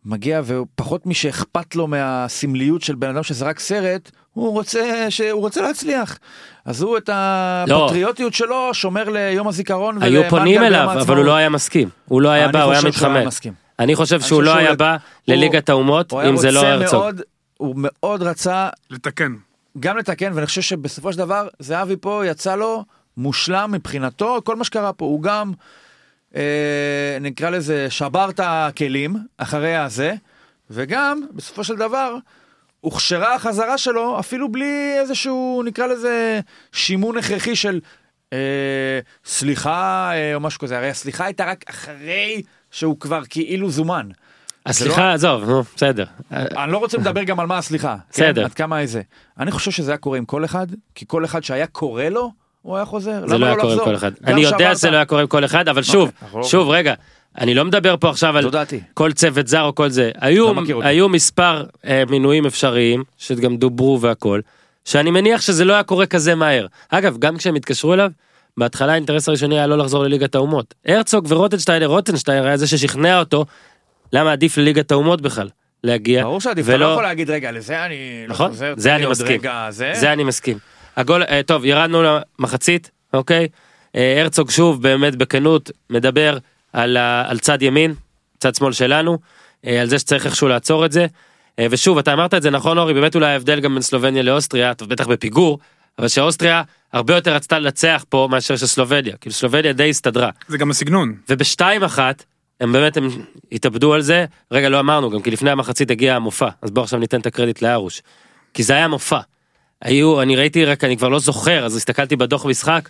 S4: מגיע ופחות מי שאכפת לו מהסמליות של בן אדם שזרק סרט, הוא רוצה, ש... הוא רוצה להצליח. אז הוא את הפטריוטיות שלו שומר ליום הזיכרון
S1: היו פונים אליו אבל הוא
S4: העצמאות.
S1: לא היה מסכים הוא לא היה בא הוא היה
S4: שהוא
S1: מתחמק. אני חושב שהוא לא
S4: שהוא
S1: היה
S4: לד-
S1: בא לליגת האומות
S4: הוא
S1: אם זה לא הרצוג.
S4: מאוד, הוא מאוד רצה
S3: לתקן.
S4: גם לתקן, ואני חושב שבסופו של דבר, זהבי פה יצא לו מושלם מבחינתו, כל מה שקרה פה, הוא גם, אה, נקרא לזה, שבר את הכלים אחרי הזה, וגם, בסופו של דבר, הוכשרה החזרה שלו, אפילו בלי איזשהו, נקרא לזה, שימון הכרחי של אה, סליחה, אה, או משהו כזה, הרי הסליחה הייתה רק אחרי שהוא כבר כאילו זומן. זה לא-
S1: עזוב, נו, בסדר.
S4: אני לא רוצה לדבר גם על מה הסליחה.
S1: בסדר.
S4: כן? עד כמה איזה. אני חושב שזה היה קורה עם כל אחד, כי כל אחד שהיה קורה לו, הוא היה חוזר.
S1: זה
S4: למה
S1: לא היה קורה עם? כל אחד. אני יודע שזה לא היה קורה עם כל אחד, אבל שוב,
S4: לא-
S1: שוב, רגע, אני לא מדבר פה עכשיו על. כל צוות זר או כל זה. היו,
S4: לא
S1: מספר אה, מינויים אפשריים, שגם דוברו והכל, שאני מניח שזה לא היה קורה כזה מהר. אגב, גם כשהם התקשרו אליו, בהתחלה האינטרס הראשוני היה לא לחזור לליגת האומות. הרצוג ורוטנשטיינר, רוטנשטיינר היה זה ששכנע אותו, למה עדיף לליגת האומות בכלל, להגיע.
S4: ברור שעדיף, אתה לא יכול להגיד, רגע, לזה אני לא
S1: נכון,
S4: חוזר,
S1: זה אני מסכים.
S4: רגע, זה...
S1: זה אני מסכים. הגול, אה, טוב, ירדנו למחצית, אוקיי? אה, הרצוג שוב, באמת בכנות, מדבר על, על צד ימין, צד שמאל שלנו, אה, על זה שצריך איכשהו לעצור את זה. ושוב, אתה אמרת את זה נכון, אורי, באמת אולי ההבדל גם בין סלובניה לאוסטריה, אתה בטח בפיגור, אבל שאוסטריה הרבה יותר רצתה לנצח פה מאשר שסלובניה, כאילו סלובניה די הסתדרה.
S3: זה גם הסגנון.
S1: ובשתיים אחת, הם באמת הם התאבדו על זה, רגע לא אמרנו גם כי לפני המחצית הגיע המופע, אז בוא עכשיו ניתן את הקרדיט לארוש. כי זה היה מופע. היו, אני ראיתי רק, אני כבר לא זוכר, אז הסתכלתי בדוח משחק,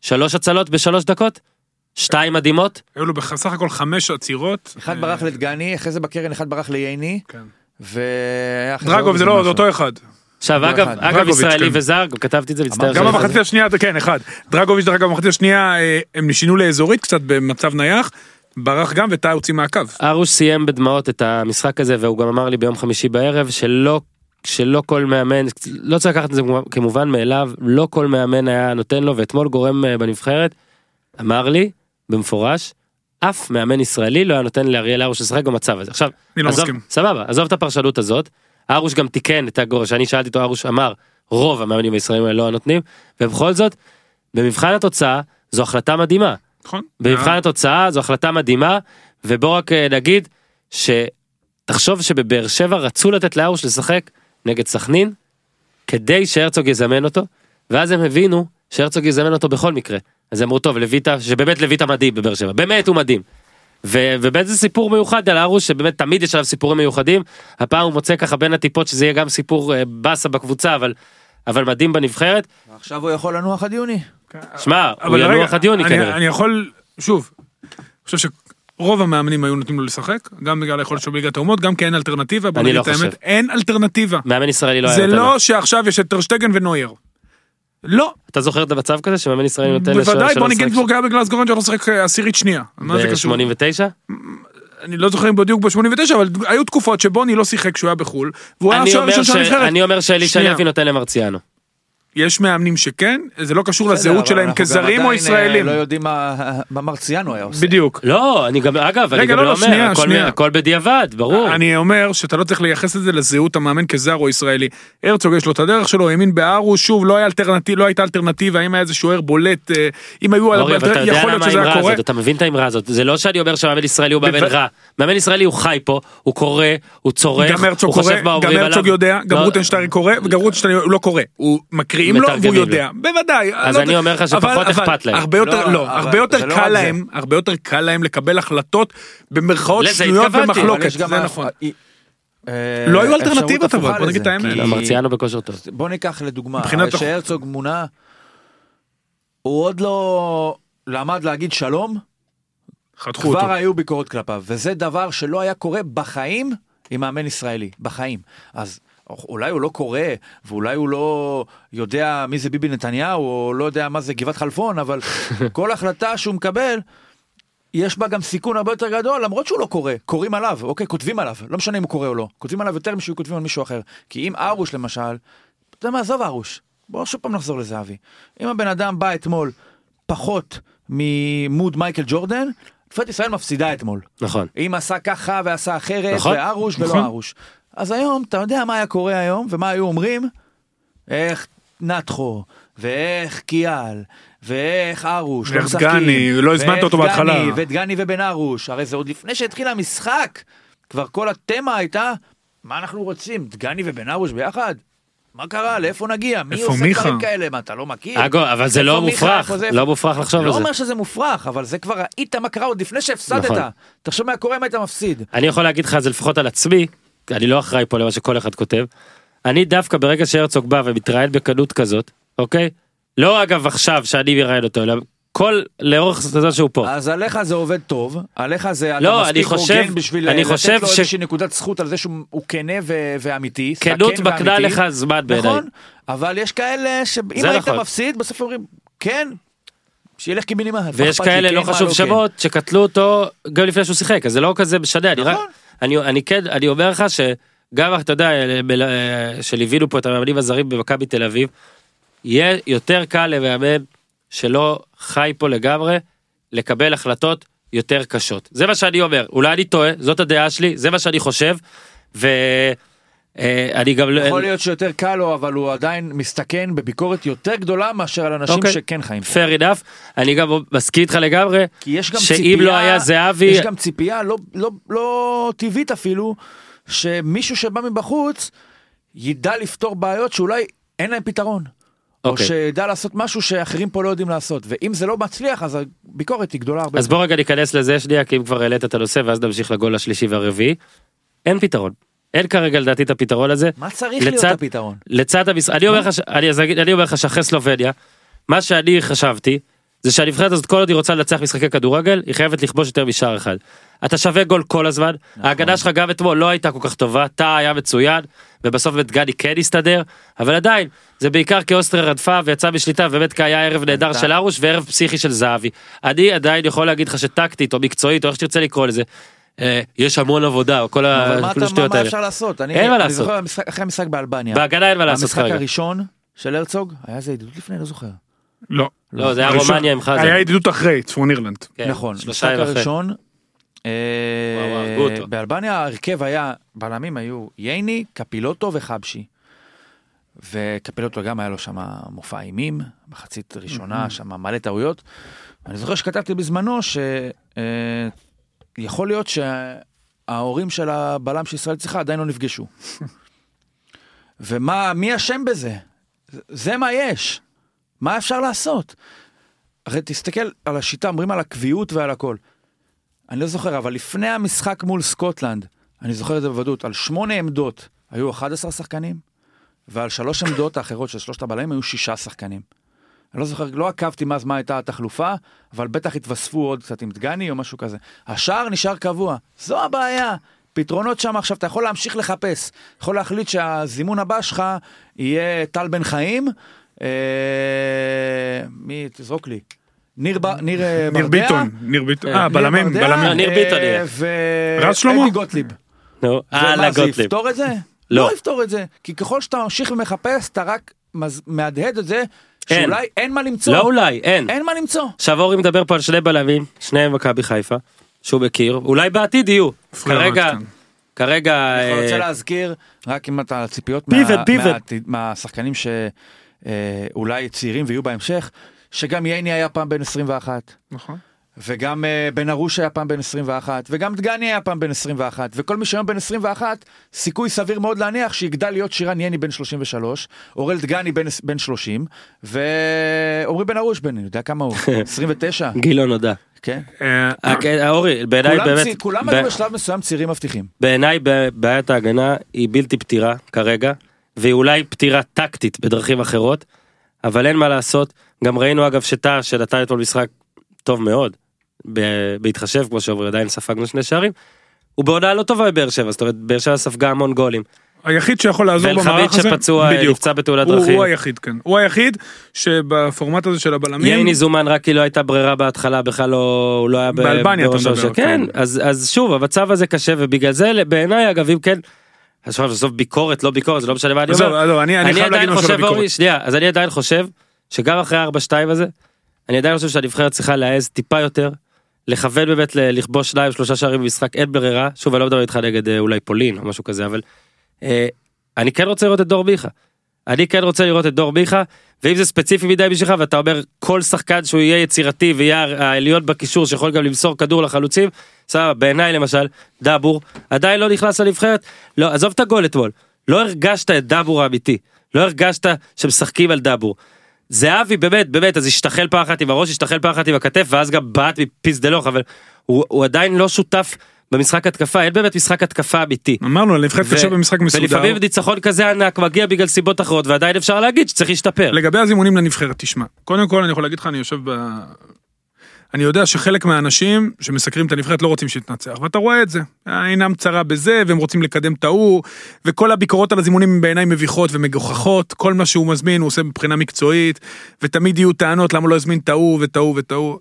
S1: שלוש הצלות בשלוש דקות, שתיים מדהימות,
S3: היו לו בסך הכל חמש עצירות.
S4: אחד
S3: אה,
S4: ברח לדגני, אחרי זה בקרן אחד ברח לייני,
S3: כן.
S4: והיה אחרי
S3: דרגוב זה לא. זה אותו אחד.
S1: עכשיו
S4: לא
S1: אגב. אגב ישראלי
S3: כן.
S1: וזר, גם כתבתי את זה, מצטער.
S3: גם במחצית השנייה, כן, אחד. דרגוביץ' דרך אגב במחצית השנייה אה, הם שינו לאזורית קצת במצב נייח. ברח גם וטאה הוציא מהקו.
S1: ארוש סיים בדמעות את המשחק הזה והוא גם אמר לי ביום חמישי בערב שלא שלא כל מאמן לא צריך לקחת את זה כמובן מאליו לא כל מאמן היה נותן לו ואתמול גורם אה, בנבחרת אמר לי במפורש אף מאמן ישראלי לא היה נותן לאריאל ארוש לשחק במצב הזה עכשיו
S3: אני לא
S1: עזוב,
S3: מסכים.
S1: סבבה עזוב את הפרשנות הזאת ארוש גם תיקן את הגור שאני שאלתי אותו ארוש אמר רוב המאמנים הישראלים האלה לא נותנים ובכל זאת במבחן התוצאה זו החלטה מדהימה
S3: נכון?
S1: במבחן
S3: אה,
S1: התוצאה זו החלטה מדהימה ובוא רק אה, נגיד שתחשוב שבבאר שבע רצו לתת לארוש לשחק נגד סכנין כדי שהרצוג יזמן אותו ואז הם הבינו שהרצוג יזמן אותו בכל מקרה אז אמרו טוב לויטה שבאמת לויטה מדהים בבאר שבע באמת הוא מדהים. ו- ובאמת זה סיפור מיוחד על ארוש שבאמת תמיד יש עליו סיפורים מיוחדים הפעם הוא מוצא ככה בין הטיפות שזה יהיה גם סיפור אה, באסה בקבוצה אבל אבל מדהים בנבחרת
S4: עכשיו הוא יכול לנוח עד יוני.
S1: שמע הוא
S3: אבל
S1: ינוח עד יוני
S3: אני-
S1: כנראה.
S3: אני יכול, שוב, אני חושב שרוב המאמנים היו נותנים לו לשחק, גם בגלל היכולת שלו בליגת האומות, גם כי אין אלטרנטיבה, בוא נגיד
S1: לא
S3: את האמת. אין אלטרנטיבה.
S1: מאמן ישראלי לא היה
S3: זה. לא שעכשיו יש את טרשטגן ונוייר. לא,
S1: אתה זוכר את המצב כזה שמאמן ישראלי נותן לשוער
S3: בוודאי
S1: שלו לשחק
S3: גינצבורג היה בגלסגו רנג'ר לא שיחק אה, עשירית שנייה. מה זה קשור?
S1: ב-89?
S3: אני לא זוכר אם בדיוק ב-89 אבל היו תקופות שבוני לא שיחק כשהוא היה בחול. והוא היה השוער הראשון של הנבחרת.
S1: אני אומר שאלישע. לוי נותן למרציאנו.
S3: יש מאמנים שכן, זה לא קשור
S4: בסדר,
S3: לזהות שלהם
S4: גם
S3: כזרים או
S4: אה,
S3: ישראלים.
S4: לא יודעים מה מה מרציאנו היה עושה.
S3: בדיוק.
S1: לא, אני גם, אגב, אני גם
S3: לא,
S1: לא
S3: לא,
S1: אומר,
S3: שנייה,
S1: הכל- בדיעבד, ברור.
S3: אני אומר שאתה לא צריך לייחס את זה לזהות המאמן כזר או ישראלי. הרצוג יש לו את הדרך שלו, האמין בארוש, שוב לא לא הייתה אלטרנטיבה, אם היה איזה שוער בולט, אה, אם היו,
S1: אורי, אבל אתה יודע
S3: יכול להיות
S1: למה
S3: שזה היה
S1: האמרה
S3: קורה.
S1: הזאת, אתה מבין את האמרה הזאת, זה לא שאני אומר שהמאמן ישראלי הוא מאמן רע, מאמן ישראלי הוא חי פה, הוא קורא, הוא צורך,
S3: גם
S1: הוא
S3: קורא,
S1: חושב מה
S3: גם
S1: אומרים עליו.
S3: הרצוג יודע, גם רוטנשטיין קורא, וגם רוטנשטיין לא קורא, הוא מקריאים לו והוא
S1: מתרגמים
S3: יודע, בוודאי.
S1: אז
S3: לא
S1: אני
S3: יודע.
S1: אומר לך שפחות
S3: אבל
S1: אכפת להם.
S3: הרבה יותר,
S4: לא,
S3: לא, הרבה יותר
S4: לא
S3: קל. להם, הרבה יותר קל להם לקבל החלטות במרכאות שנויות במחלוקת, זה נכון.
S4: אה,
S3: לא היו אלטרנטיבות, אבל, בוא נגיד את האמת.
S1: לא, מרציאנו בכושר טוב.
S4: בוא ניקח לדוגמה, כשהרצוג מונה, הוא עוד לא למד להגיד שלום,
S3: חתכו אותו.
S4: כבר היו ביקורות כלפיו, וזה דבר שלא היה קורה בחיים עם מאמן ישראלי, בחיים. אז אולי הוא לא קורא, ואולי הוא לא יודע מי זה ביבי נתניהו, או לא יודע מה זה גבעת חלפון, אבל *laughs* כל החלטה שהוא מקבל, יש בה גם סיכון הרבה יותר גדול, למרות שהוא לא קורא, קוראים עליו, אוקיי, כותבים עליו, לא משנה אם הוא קורא או לא, כותבים עליו יותר משהוא כותבים על מישהו אחר. כי אם ארוש למשל, אתה יודע מה, עזוב ארוש, בוא שוב פעם נחזור לזהבי. אם הבן אדם בא אתמול פחות ממוד מייקל ג'ורדן, נבחרת ישראל מפסידה אתמול.
S1: נכון.
S4: אם עשה ככה ועשה אחרת,
S1: נכון,
S4: וארוש
S3: נכון.
S4: ולא ארוש. אז היום, אתה יודע מה היה קורה היום, ומה היו אומרים? איך, נתחו, ואיך קיאל, ואיך ארוש, לא
S3: ואיך דגני, לא הזמנת
S4: ואיך
S3: אותו בהתחלה.
S4: דגני, ודגני ובן ארוש, הרי זה עוד לפני שהתחיל המשחק, כבר כל התמה הייתה, מה אנחנו רוצים, דגני ובן ארוש ביחד? מה קרה, לאיפה נגיע, מי עושה
S3: מיכה?
S4: דברים כאלה, מה אתה לא מכיר?
S1: אגב, אבל זה לא מופרך? לא מופרך לחשוב
S4: לא
S1: על זה.
S4: אומר שזה מופרך, אבל זה כבר ראית מה קרה עוד לפני שהפסדת.
S1: נכון.
S4: תחשוב מה קורה אם היית מפסיד.
S1: אני יכול להגיד לך את זה לפחות על עצמי, אני לא אחראי פה למה שכל אחד כותב. אני דווקא ברגע שהרצוג בא ומתראיין בקלות כזאת, אוקיי? לא אגב עכשיו שאני מראיין אותו, אלא כל, לאורך הזמן שהוא פה.
S4: אז עליך זה עובד טוב, עליך זה אתה
S1: לא, אני
S4: מספיק
S1: חושב-
S4: הוגן בשביל
S1: אני
S4: לתת
S1: חושב
S4: לו
S1: ש-
S4: איזושהי נקודת זכות על זה שהוא הוא כנה ו- ואמיתי.
S1: כנות
S4: כן
S1: מקנה
S4: ואמיתי.
S1: לך זמן בעיניי.
S4: נכון, אבל יש כאלה שאם היית
S1: נכון.
S4: מפסיד בסוף אומרים כן, שילך קיבינימט. מה
S1: ויש
S4: לי,
S1: כאלה,
S4: כן,
S1: לא חשוב
S4: כן.
S1: שמות, שקטלו אותו גם לפני שהוא שיחק, אז זה לא כזה משנה, אני רק,
S4: נכון.
S1: אני, אני כן, אני אומר לך שגם, אתה יודע, ב- שליווינו פה את המאמנים הזרים במכבי תל אביב, יהיה יותר קל למאמן שלא חי פה לגמרי, לקבל החלטות יותר קשות. זה מה שאני אומר, אולי אני טועה, זאת הדעה שלי, זה מה שאני חושב, ואני גם לא...
S4: יכול להיות שיותר קל לו, אבל הוא עדיין מסתכן בביקורת יותר גדולה מאשר על אנשים
S1: אוקיי.
S4: שכן חיים
S1: fair enough, אני גם מסכים איתך לגמרי,
S4: כי יש גם
S1: שאם
S4: ציפייה,
S1: לא היה זהבי,
S4: יש גם ציפייה לא, לא, לא טבעית אפילו, שמישהו שבא מבחוץ ידע לפתור בעיות שאולי אין להם פתרון. או
S1: אוקיי.
S4: שידע לעשות משהו שאחרים פה לא יודעים לעשות, ואם זה לא מצליח אז הביקורת היא גדולה הרבה.
S1: אז בוא רגע ניכנס לזה שנייה, כי אם כבר העלית את הנושא, ואז נמשיך לגול השלישי והרביעי. אין פתרון. אין כרגע לדעתי את הפתרון הזה.
S4: מה צריך להיות
S1: לצד-
S4: הפתרון?
S1: לצד המשחק, אני אומר לך, ש- אני אני אומר לך שאחרי סלובניה, מה שאני חשבתי, זה שהנבחרת הזאת כל עוד היא רוצה לנצח משחקי כדורגל, היא חייבת לכבוש יותר משער אחד. אתה שווה גול כל הזמן,
S4: נכון.
S1: ההגנה שלך גם אתמול לא הייתה כל כך טובה, טאה היה מצוין, ובסוף באמת גדי כן הסתדר, אבל עדיין, זה בעיקר כי אוסטריה רדפה ויצא משליטה, ובאמת כי היה ערב נהדר של ארוש וערב פסיכי של זהבי. אני עדיין יכול להגיד לך שטקטית או מקצועית או איך שתרצה לקרוא לזה, יש המון עבודה, או כל
S4: אבל מה
S1: ה- כל
S4: אתה- מה
S1: השטויות האלה.
S4: אפשר לעשות? אני-
S1: אין מה
S4: אני
S1: לעשות.
S4: זוכר המשחק- אחרי המשחק באלבניה.
S1: בהגנה אין מה לעשות
S4: המשחק
S1: כרגע.
S4: הראשון של הרצוג, היה איזה ידידות לפני? לא זוכר.
S3: לא.
S1: לא, זה היה רומניה עם חזן.
S3: היה ידידות אחרי, צפון אירלנד.
S1: כן,
S4: נכון,
S1: שלושה
S4: משחק
S1: ימים אחרי.
S4: הראשון, אה. באלבניה ההרכב היה, בלמים היו ייני, קפילוטו וחבשי. וקפילוטו גם היה לו שם מופע אימים, מחצית ראשונה, שם מלא טעויות. אני זוכר שכתבתי בזמנו שיכול להיות שההורים של הבלם שישראל צריכה עדיין לא נפגשו. *laughs* ומה, מי אשם בזה? זה מה יש. מה אפשר לעשות? הרי תסתכל על השיטה, אומרים על הקביעות ועל הכל. אני לא זוכר, אבל לפני המשחק מול סקוטלנד, אני זוכר את זה בוודאות, על שמונה עמדות היו 11 שחקנים, ועל שלוש עמדות האחרות של שלושת הבלמים היו שישה שחקנים. אני לא זוכר, לא עקבתי מה, מה הייתה התחלופה, אבל בטח התווספו עוד קצת עם דגני או משהו כזה. השער נשאר קבוע, זו הבעיה. פתרונות שם עכשיו, אתה יכול להמשיך לחפש. יכול להחליט שהזימון הבא שלך יהיה טל בן חיים, אה, מי, תזרוק לי. ניר, ב, ניר,
S3: ניר
S4: ברדע,
S3: ביטון, ניר ביטון, אה בלמים,
S4: ברדע,
S3: בלמים.
S1: ניר ביטון.
S3: רז שלמה?
S4: אדי גוטליב.
S1: נו,
S4: ומה,
S1: הלאה
S4: זה
S1: גוטליב.
S4: יפתור את זה?
S1: לא.
S4: לא יפתור את זה. כי ככל שאתה ממשיך ומחפש, אתה רק מז- מהדהד את זה, שאולי אין מה למצוא.
S1: לא אולי, אין.
S4: אין מה למצוא.
S1: עכשיו אורי מדבר פה על שני בלמים, שניהם מכבי חיפה, שהוא מכיר, אולי בעתיד יהיו.
S3: פריארד,
S1: כרגע,
S3: כן.
S1: כרגע,
S4: אני
S1: אה,
S4: רוצה להזכיר, רק אם אתה ציפיות
S1: פיבוט,
S4: מה-
S1: פיבוט.
S4: מה- מהשחקנים שאולי צעירים ויהיו בהמשך, שגם ייני היה פעם בן 21.
S3: נכון.
S4: וגם uh, בן ארוש היה פעם בן 21, וגם דגני היה פעם בן 21, וכל מי שהיום בן 21, סיכוי סביר מאוד להניח שיגדל להיות שירן יני בן 33, אורל דגני בן, בן 30, ועמרי בן ארוש בן, אני יודע כמה הוא, *laughs* 29,
S1: גילו נודע.
S4: כן?
S3: אה,
S1: אה, אורי, בעיניי באמת,
S4: כולם היו בשלב מסוים צעירים מבטיחים.
S1: בעיניי בעיית ההגנה היא בלתי פתירה כרגע, והיא אולי פתירה טקטית בדרכים אחרות, אבל אין מה לעשות. גם ראינו אגב שטאה שנתן אתמול משחק טוב מאוד, בהתחשב כמו שאומרים עדיין ספגנו שני שערים. הוא בעונה לא טובה בבאר שבע, זאת אומרת באר שבע ספגה המון גולים.
S3: היחיד שיכול לעזור במערך הזה,
S1: שפצוע,
S3: בדיוק.
S1: נפצע בתאונת
S3: הוא-
S1: דרכים.
S3: הוא היחיד כן, הוא היחיד שבפורמט הזה של הבלמים,
S1: ייני זומן רק כי לא הייתה ברירה בהתחלה בכלל לא הוא לא היה
S3: באלבניה אתה מדבר.
S1: כן
S3: כן.
S1: אז אז שוב המצב הזה קשה ובגלל זה בעיניי אגב אם כן. אז עכשיו בסוף ביקורת לא ביקורת זה לא משנה מה אני אומר.
S3: אני
S1: עדיין חושב. אורי שנייה אז אני עדיין חושב שגם אחרי 4-2 הזה אני עדיין חושב שהנבחרת צריכה להעז טיפה יותר. לכוון באמת לכבוש שניים שלושה שערים במשחק אין ברירה שוב אני לא מדבר איתך נגד אה, אולי פולין או משהו כזה אבל אה, אני כן רוצה לראות את דור מיכה. אני כן רוצה לראות את דור מיכה, ואם זה ספציפי מדי בשבילך ואתה אומר כל שחקן שהוא יהיה יצירתי ויהיה העליון בקישור שיכול גם למסור כדור לחלוצים, סבבה, בעיניי למשל, דאבור, עדיין לא נכנס לנבחרת, לא, עזוב את הגול אתמול, לא הרגשת את דאבור האמיתי, לא הרגשת שמשחקים על דאבור. זהבי באמת באמת אז השתחל פעם אחת עם הראש השתחל פעם אחת עם הכתף ואז גם בעט מפיזדלוך אבל הוא, הוא עדיין לא שותף במשחק התקפה אין באמת משחק התקפה אמיתי.
S3: אמרנו, על נבחרת קשה במשחק מסודר.
S1: ולפעמים ניצחון כזה ענק מגיע בגלל סיבות אחרות ועדיין אפשר להגיד שצריך להשתפר.
S3: לגבי הזימונים לנבחרת, תשמע, קודם כל אני יכול להגיד לך, אני יושב ב... אני יודע שחלק מהאנשים שמסקרים את הנבחרת לא רוצים שתנצח, ואתה רואה את זה. עינם צרה בזה, והם רוצים לקדם את ההוא, וכל הביקורות על הזימונים הם בעיניי מביכות ומגוחכות, כל מה שהוא מזמין הוא עושה מבחינה מקצועית, ותמיד יהיו טענות למה לא הזמין את ההוא ואת ההוא ואת ההוא.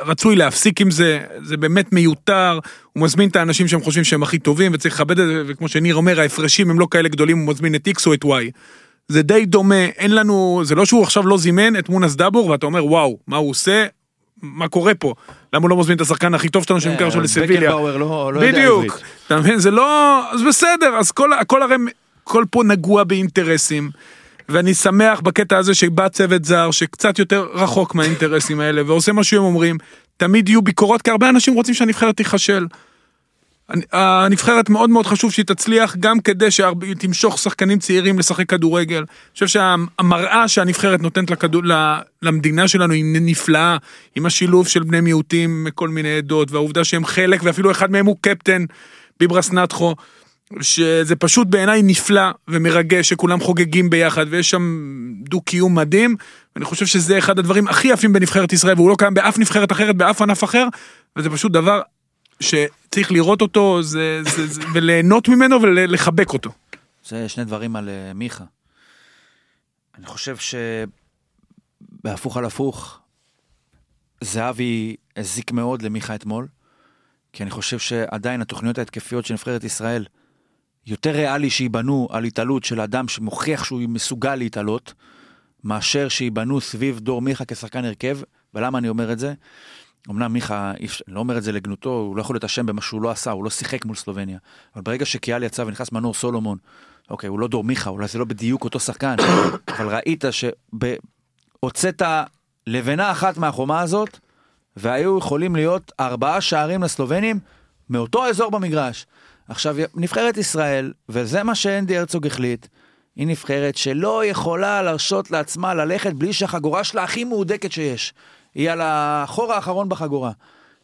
S3: רצוי להפסיק עם זה, זה באמת מיותר, הוא מזמין את האנשים שהם חושבים שהם הכי טובים וצריך לכבד את זה, וכמו שניר אומר, ההפרשים הם לא כאלה גדולים, הוא מזמין את X או את Y. זה די דומה, אין לנו, זה לא שהוא עכשיו לא זימן את מונס דאבור ואתה אומר וואו, מה הוא עושה, מה קורה פה, למה הוא לא מזמין את השחקן הכי טוב שלנו שנמכר עכשיו לסביליה. בדיוק. אתה מבין, זה לא, אז בסדר, אז כל, הכל הרי, הכל פה נגוע באינטרסים. ואני שמח בקטע הזה שבא צוות זר שקצת יותר רחוק מהאינטרסים האלה ועושה מה שהם אומרים. תמיד יהיו ביקורות כי הרבה אנשים רוצים שהנבחרת תיכשל. הנ- הנבחרת מאוד מאוד חשוב שהיא תצליח גם כדי שתמשוך שחקנים צעירים לשחק כדורגל. אני חושב שהמראה שהנבחרת נותנת לכדור, למדינה שלנו היא נפלאה עם השילוב של בני מיעוטים מכל מיני עדות והעובדה שהם חלק ואפילו אחד מהם הוא קפטן ביברס נטחו. שזה פשוט בעיניי נפלא ומרגש שכולם חוגגים ביחד ויש שם דו קיום מדהים. אני חושב שזה אחד הדברים הכי יפים בנבחרת ישראל והוא לא קיים באף נבחרת אחרת באף ענף אחר וזה פשוט דבר שצריך לראות אותו זה, זה, זה, וליהנות ממנו ולחבק אותו.
S4: זה שני דברים על אה, מיכה. אני חושב שבהפוך על הפוך, זהבי הזיק מאוד למיכה אתמול, כי אני חושב שעדיין התוכניות ההתקפיות של נבחרת ישראל, יותר ריאלי שייבנו על התעלות של אדם שמוכיח שהוא מסוגל להתעלות, מאשר שייבנו סביב דור מיכה כשחקן הרכב, ולמה אני אומר את זה? אמנם מיכה, אני לא אומר את זה לגנותו, הוא לא יכול להיות אשם במה שהוא לא עשה, הוא לא שיחק מול סלובניה. אבל ברגע שקיאל יצא ונכנס מנור סולומון, אוקיי, הוא לא דור מיכה, אולי זה לא בדיוק אותו שחקן, *coughs* אבל ראית שהוצאת לבנה אחת מהחומה הזאת, והיו יכולים להיות ארבעה שערים לסלובנים מאותו אזור במגרש. עכשיו, נבחרת ישראל, וזה מה שאנדי הרצוג החליט, היא נבחרת שלא יכולה להרשות לעצמה ללכת בלי שהחגורה שלה הכי מהודקת שיש. היא על החור האחרון בחגורה.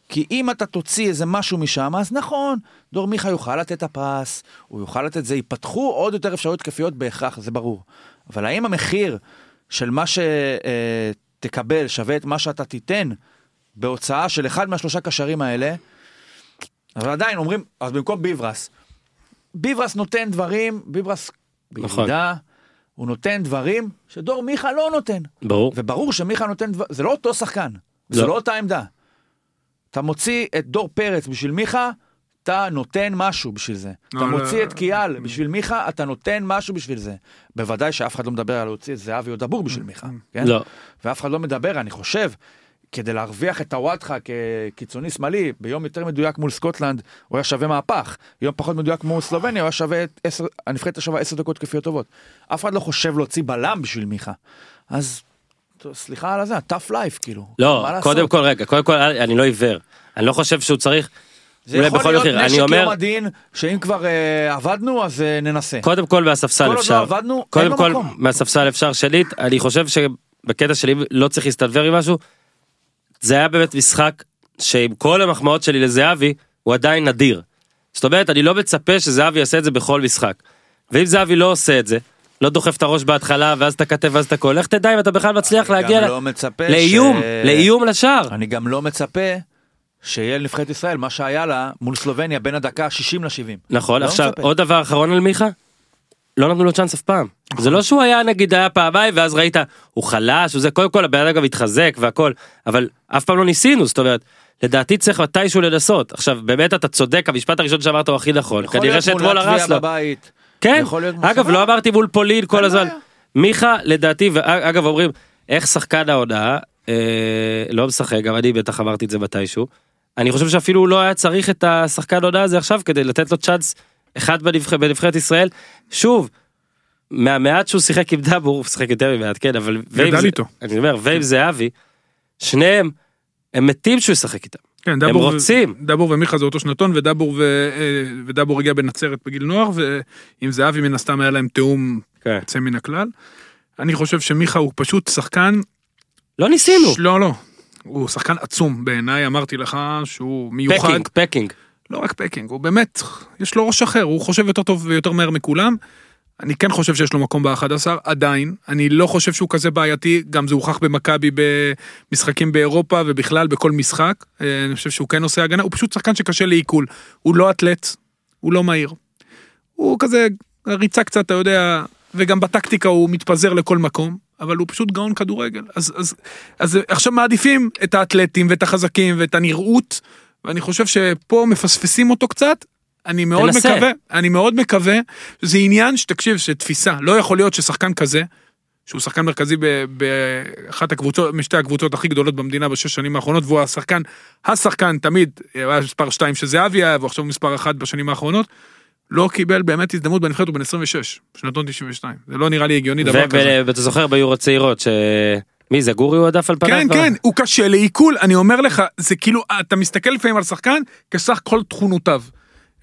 S4: כי אם אתה תוציא איזה משהו משם, אז נכון, דור מיכה יוכל לתת את הפרס, הוא יוכל לתת את זה, ייפתחו עוד יותר אפשרויות תקפיות בהכרח, זה ברור. אבל האם המחיר של מה שתקבל שווה את מה שאתה תיתן בהוצאה של אחד מהשלושה קשרים האלה, אבל עדיין אומרים, אז במקום ביברס, ביברס נותן דברים, ביברס
S1: נכון.
S4: הוא נותן דברים שדור מיכה לא נותן.
S1: ברור.
S4: וברור שמיכה נותן דבר, זה לא אותו שחקן, זה
S1: לא.
S4: לא אותה עמדה. אתה מוציא את דור פרץ בשביל מיכה, אתה נותן משהו בשביל זה. אתה
S3: לא,
S4: מוציא
S3: לא.
S4: את קיאל בשביל מיכה, אתה נותן משהו בשביל זה. בוודאי שאף אחד לא מדבר על להוציא את זהבי או דבור בשביל מיכה, כן?
S1: לא.
S4: ואף אחד לא מדבר, אני חושב, כדי להרוויח את הוואטחה כקיצוני שמאלי, ביום יותר מדויק מול סקוטלנד, הוא היה שווה מהפך. יום פחות מדויק מול סלובניה, הוא היה שווה הנבחרת השווה עשר דקות כפיות טובות. אף אחד לא חושב להוציא בלם בשביל מיכה. אז, סליחה על הזה, tough life, כאילו.
S1: לא? קודם כל רגע, קודם כל אני לא עיוור. אני לא חושב שהוא צריך,
S4: זה
S1: אולי
S4: יכול
S1: בכל
S4: להיות
S1: מחיר,
S4: נשק
S1: אומר-
S4: יום הדין, שאם כבר אה, עבדנו, אז אה, ננסה.
S1: קודם כל מהספסל
S4: כל עוד
S1: אפשר.
S4: לא עבדנו, אין
S1: קודם כל
S4: מקום.
S1: מהספסל אפשר שליט, אני חושב שבקטע שלי לא צריך להסתדבר עם משהו. זה היה באמת משחק שעם כל המחמאות שלי לזהבי, הוא עדיין נדיר. זאת אומרת, אני לא מצפה שזהבי יעשה את זה בכל משחק. ואם זהבי לא עושה את זה, לא דוחף את הראש בהתחלה ואז אתה כתב ואז אתה קול, לך תדע אם אתה בכלל מצליח להגיע ל-
S4: לא מצפה
S1: לאיום,
S4: ש-
S1: לאיום לשער.
S4: אני גם לא מצפה שיהיה לנבחרת ישראל מה שהיה לה מול סלובניה בין הדקה ה-60 ל-70.
S1: נכון,
S4: לא
S1: עכשיו
S4: מצפה.
S1: עוד דבר אחרון על מיכה, לא נתנו לו צ'אנס אף פעם. זה לא שהוא היה נגיד היה פעמיים ואז ראית הוא חלש הוא זה קודם כל הבן אדם גם התחזק והכל אבל אף פעם לא ניסינו זאת אומרת לדעתי צריך מתישהו לנסות עכשיו באמת אתה צודק המשפט הראשון שאמרת הוא הכי נכון כנראה שאתמול הרס לו.
S4: בבית.
S1: כן אגב. לא אמרתי מול פולין כל הזמן. מיכה לדעתי ואגב אומרים איך שחקן העונה אה, לא משחק גם אני בטח אמרתי את זה מתישהו. אני חושב שאפילו הוא לא היה צריך את השחקן העונה הזה עכשיו כדי לתת לו צ'אנס אחד בנבח... בנבחרת ישראל. שוב, מהמעט שהוא שיחק עם דאבור, הוא שיחק יותר ממעט, כן, אבל...
S3: גדל איתו.
S1: אני אומר, ועם זהבי, שניהם, הם מתים שהוא ישחק איתם.
S3: כן,
S1: הם
S3: דבור ו-
S1: רוצים.
S3: דבור ומיכה זה אותו שנתון, ודבור ו- אה, ודבור הגיע בנצרת בגיל נוער, ועם זהבי מן הסתם היה להם תיאום
S1: כן.
S3: יוצא מן הכלל. אני חושב שמיכה הוא פשוט שחקן,
S1: לא ניסינו.
S3: ש- לא, לא, הוא שחקן עצום בעיניי, אמרתי לך שהוא מיוחד.
S1: פקינג, פקינג.
S3: לא רק פקינג, הוא באמת, יש לו ראש אחר, הוא חושב יותר טוב ויותר מהר מכולם. אני כן חושב שיש לו מקום ב-11, עדיין. אני לא חושב שהוא כזה בעייתי, גם זה הוכח במכבי במשחקים באירופה ובכלל בכל משחק. אה, אני חושב שהוא כן עושה הגנה, הוא פשוט שחקן שקשה לעיכול. הוא לא אתלט, הוא לא מהיר. הוא כזה ריצה קצת, אתה יודע, וגם בטקטיקה הוא מתפזר לכל מקום, אבל הוא פשוט גאון כדורגל. אז, אז, אז עכשיו מעדיפים את האתלטים ואת החזקים ואת הנראות, ואני חושב שפה מפספסים אותו קצת. אני מאוד
S1: תנסה.
S3: מקווה, אני מאוד מקווה, זה עניין שתקשיב, שתפיסה, לא יכול להיות ששחקן כזה, שהוא שחקן מרכזי באחת הקבוצות, משתי הקבוצות הכי גדולות במדינה בשש שנים האחרונות, והוא השחקן, השחקן תמיד, הוא היה מספר 2 שזהבי היה, ועכשיו הוא מספר 1 בשנים האחרונות, לא קיבל באמת הזדמנות בנבחרת, הוא בן 26, שנתון 92. זה לא נראה לי הגיוני דבר כזה.
S1: ואתה זוכר ביורו צעירות, ש... מי זה, גורי הוא הדף על פניו?
S3: כן, כן, הוא קשה לעיכול, אני אומר לך, זה כאילו, אתה מסתכל לפעמים על שחקן כסך כל תכונותיו.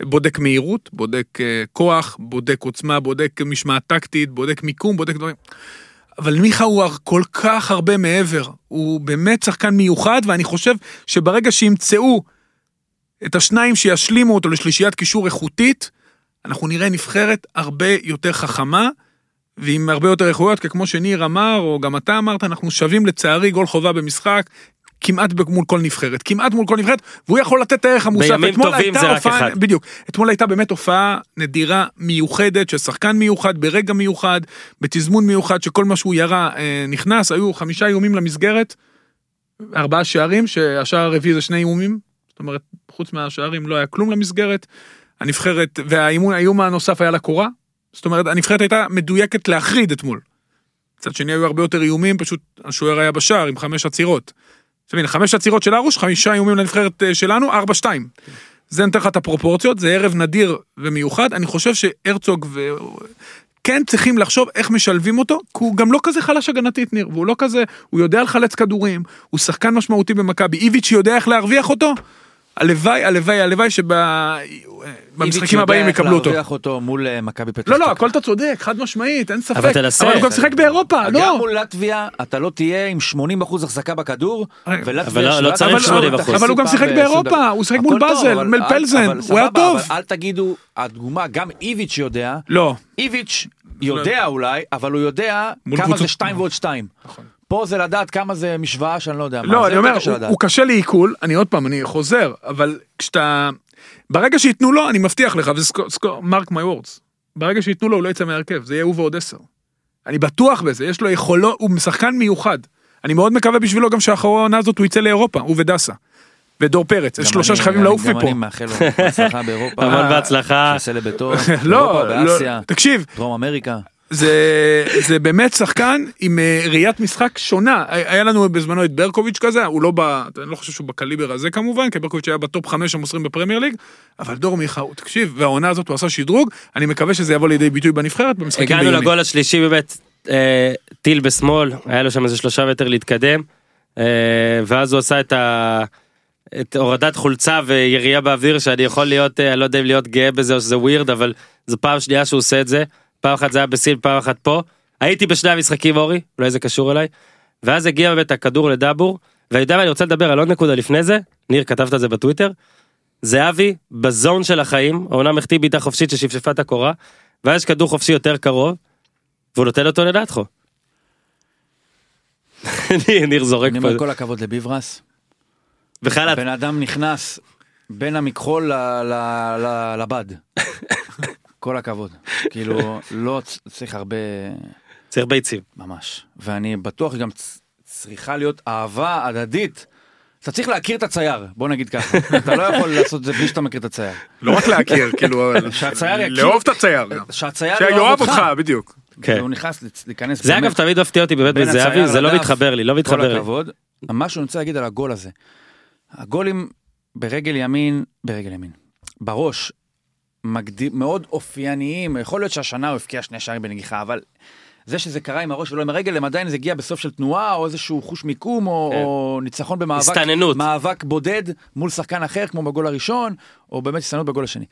S3: בודק מהירות, בודק אה, כוח, בודק עוצמה, בודק משמעת טקטית, בודק מיקום, בודק דברים. אבל מיכה הוא כל כך הרבה מעבר, הוא באמת שחקן מיוחד, ואני חושב שברגע שימצאו את השניים שישלימו אותו לשלישיית קישור איכותית, אנחנו נראה נבחרת הרבה יותר חכמה, ועם הרבה יותר איכויות, כי כמו שניר אמר, או גם אתה אמרת, אנחנו שווים לצערי גול חובה במשחק. כמעט מול כל נבחרת, כמעט מול כל נבחרת, והוא יכול לתת את הערך המוסף.
S1: בימים טובים זה רק
S3: הופעה-
S1: אחד.
S3: בדיוק. אתמול הייתה באמת הופעה נדירה, מיוחדת, של שחקן מיוחד, ברגע מיוחד, בתזמון מיוחד, שכל מה שהוא ירה אה, נכנס, היו חמישה איומים למסגרת, ארבעה שערים, שהשער הרביעי זה שני איומים, זאת אומרת, חוץ מהשערים לא היה כלום למסגרת. הנבחרת, והאימון, האיום הנוסף היה לקורה, זאת אומרת, הנבחרת הייתה מדויקת להחריד אתמול. מצד שני היו הרבה יותר איומים, פשוט השוער היה בשער עם חמש עצירות. הנה, חמש עצירות של ארוש, חמישה איומים לנבחרת אה, שלנו, ארבע שתיים. זה נותן לך את הפרופורציות, זה ערב נדיר ומיוחד, אני חושב שהרצוג ו... כן צריכים לחשוב איך משלבים אותו, כי הוא גם לא כזה חלש הגנתית ניר, והוא לא כזה, הוא יודע לחלץ כדורים, הוא שחקן משמעותי במכבי, איביץ' יודע איך להרוויח אותו, הלוואי, הלוואי, הלוואי שבמשחקים הבאים יקבלו אותו.
S4: איביץ' יודע איך להרוויח אותו מול אה, מכבי פתח
S3: לא, לא. הכל אתה צודק, חד משמעית, אין ספק.
S1: אבל תנסה.
S3: אבל הוא גם שיחק באירופה,
S4: גם
S3: לא.
S4: מול לטביה אתה לא תהיה עם 80% החזקה בכדור,
S3: רגע,
S4: ולטביה
S1: אבל לא- לא צריך
S4: אבל-
S1: 80%.
S4: אבל-
S3: אבל הוא גם שיחק באירופה, הוא שיחק. מול באזל,
S4: אבל-
S3: מול
S4: אל-
S3: פלזן,
S4: אבל
S3: הוא היה טוב.
S4: אל תגידו, הדוגמה, גם איביץ' יודע,
S3: לא.
S4: איביץ' יודע אולי, אבל הוא יודע כמה זה 2 ועוד 2. פה זה לדעת כמה זה משוואה שאני לא יודע מה.
S3: לא,
S4: זה
S3: אני אומר,
S4: קשה
S3: הוא-
S4: לדעת.
S3: הוא קשה לעיכול, אני עוד פעם, אני חוזר, אבל כשאתה... ברגע שייתנו לו, אני מבטיח לך, וזה mark my words, ברגע שייתנו לו הוא לא יצא מהרכב, זה יהיה הוא ועוד עשר. אני בטוח בזה, יש לו יכולות, הוא שחקן מיוחד. אני מאוד מקווה בשבילו גם שאחרי העונה הזאת הוא יצא לאירופה, הוא ודסה. ודור פרץ, זה
S4: גם
S3: שלושה שחייבים
S4: גם-
S3: לעוף
S4: גם
S3: מפה.
S4: אני מאחל לו בהצלחה באירופה.
S1: המון בהצלחה.
S4: שיעשה לביתו.
S3: לא, לא,
S4: באסיה,
S3: תקשיב,
S4: דרום אמריקה.
S3: זה, זה באמת שחקן עם אה, ראיית משחק שונה. היה לנו בזמנו את ברקוביץ' כזה, הוא לא ב... אני לא חושב שהוא בקליבר הזה כמובן, כי ברקוביץ' היה בטופ חמש המוסרים בפרמייר ליג, אבל דור מיכה, הוא- תקשיב, והעונה הזאת הוא עשה שדרוג, אני מקווה שזה יבוא לידי ביטוי בנבחרת במשחקים
S1: הגענו
S3: ביוני.
S1: לגול השלישי באמת, אה, טיל בשמאל, היה לו שם איזה שלושה מטר להתקדם, אה, ואז הוא עשה את ה... את הורדת חולצה וירייה באוויר שאני יכול להיות, אה, אני לא יודע אם להיות גאה בזה או שזה ווירד, אבל זו פעם שנייה שהוא עושה את זה, פעם אחת זה היה בסין, פעם אחת פה. הייתי בשני המשחקים אורי, אולי זה קשור אליי, ואז הגיע באמת הכדור לדאבור, ואני יודע מה אני רוצה לדבר על עוד נקודה לפני זה, ניר כתבת את זה בטוויטר, זהבי בזון של החיים, העונה החטיא בעיטה חופשית ששפשפה את הקורה, ואז יש כדור חופשי יותר קרוב, והוא נותן אותו לדעתך. *laughs* ניר- זורק
S4: אני
S1: פה,
S4: אומר כל הכבוד לביברס.
S1: בכלל
S4: בן אדם נכנס בין המכחול לבד. כל הכבוד. כאילו, *laughs* לא צריך הרבה,
S1: צריך ביצים.
S4: ממש. ואני בטוח גם צריכה להיות אהבה הדדית. אתה צריך להכיר את הצייר, בוא נגיד ככה. *laughs* אתה לא יכול לעשות את זה בלי שאתה מכיר את הצייר.
S3: לא רק להכיר, *laughs* כאילו,
S4: שהצייר יכיר-
S3: לאהוב את הצייר גם.
S4: שהצייר
S3: שיאהב אותך, בדיוק.
S1: כן.
S4: והוא נכנס להיכנס.
S1: זה אגב תמיד מפתיע אותי באמת בזהבי, זה לא. מתחבר לי, לא
S4: כל
S1: מתחבר לי.
S4: הכבוד. מה שאני רוצה להגיד על הגול הזה. הגולים ברגל ימין, ברגל ימין, בראש, מגדיר, מאוד אופייניים, יכול להיות שהשנה הוא הבקיע שני שערים בנגיחה, אבל זה שזה קרה עם הראש ולא עם הרגל, הם עדיין זה הגיע בסוף של תנועה, או איזשהו חוש מיקום, או,
S1: כן.
S4: או ניצחון במאבק,
S1: הסתננות.
S4: מאבק בודד מול שחקן אחר, כמו בגול הראשון, או באמת הסתננות בגול השני.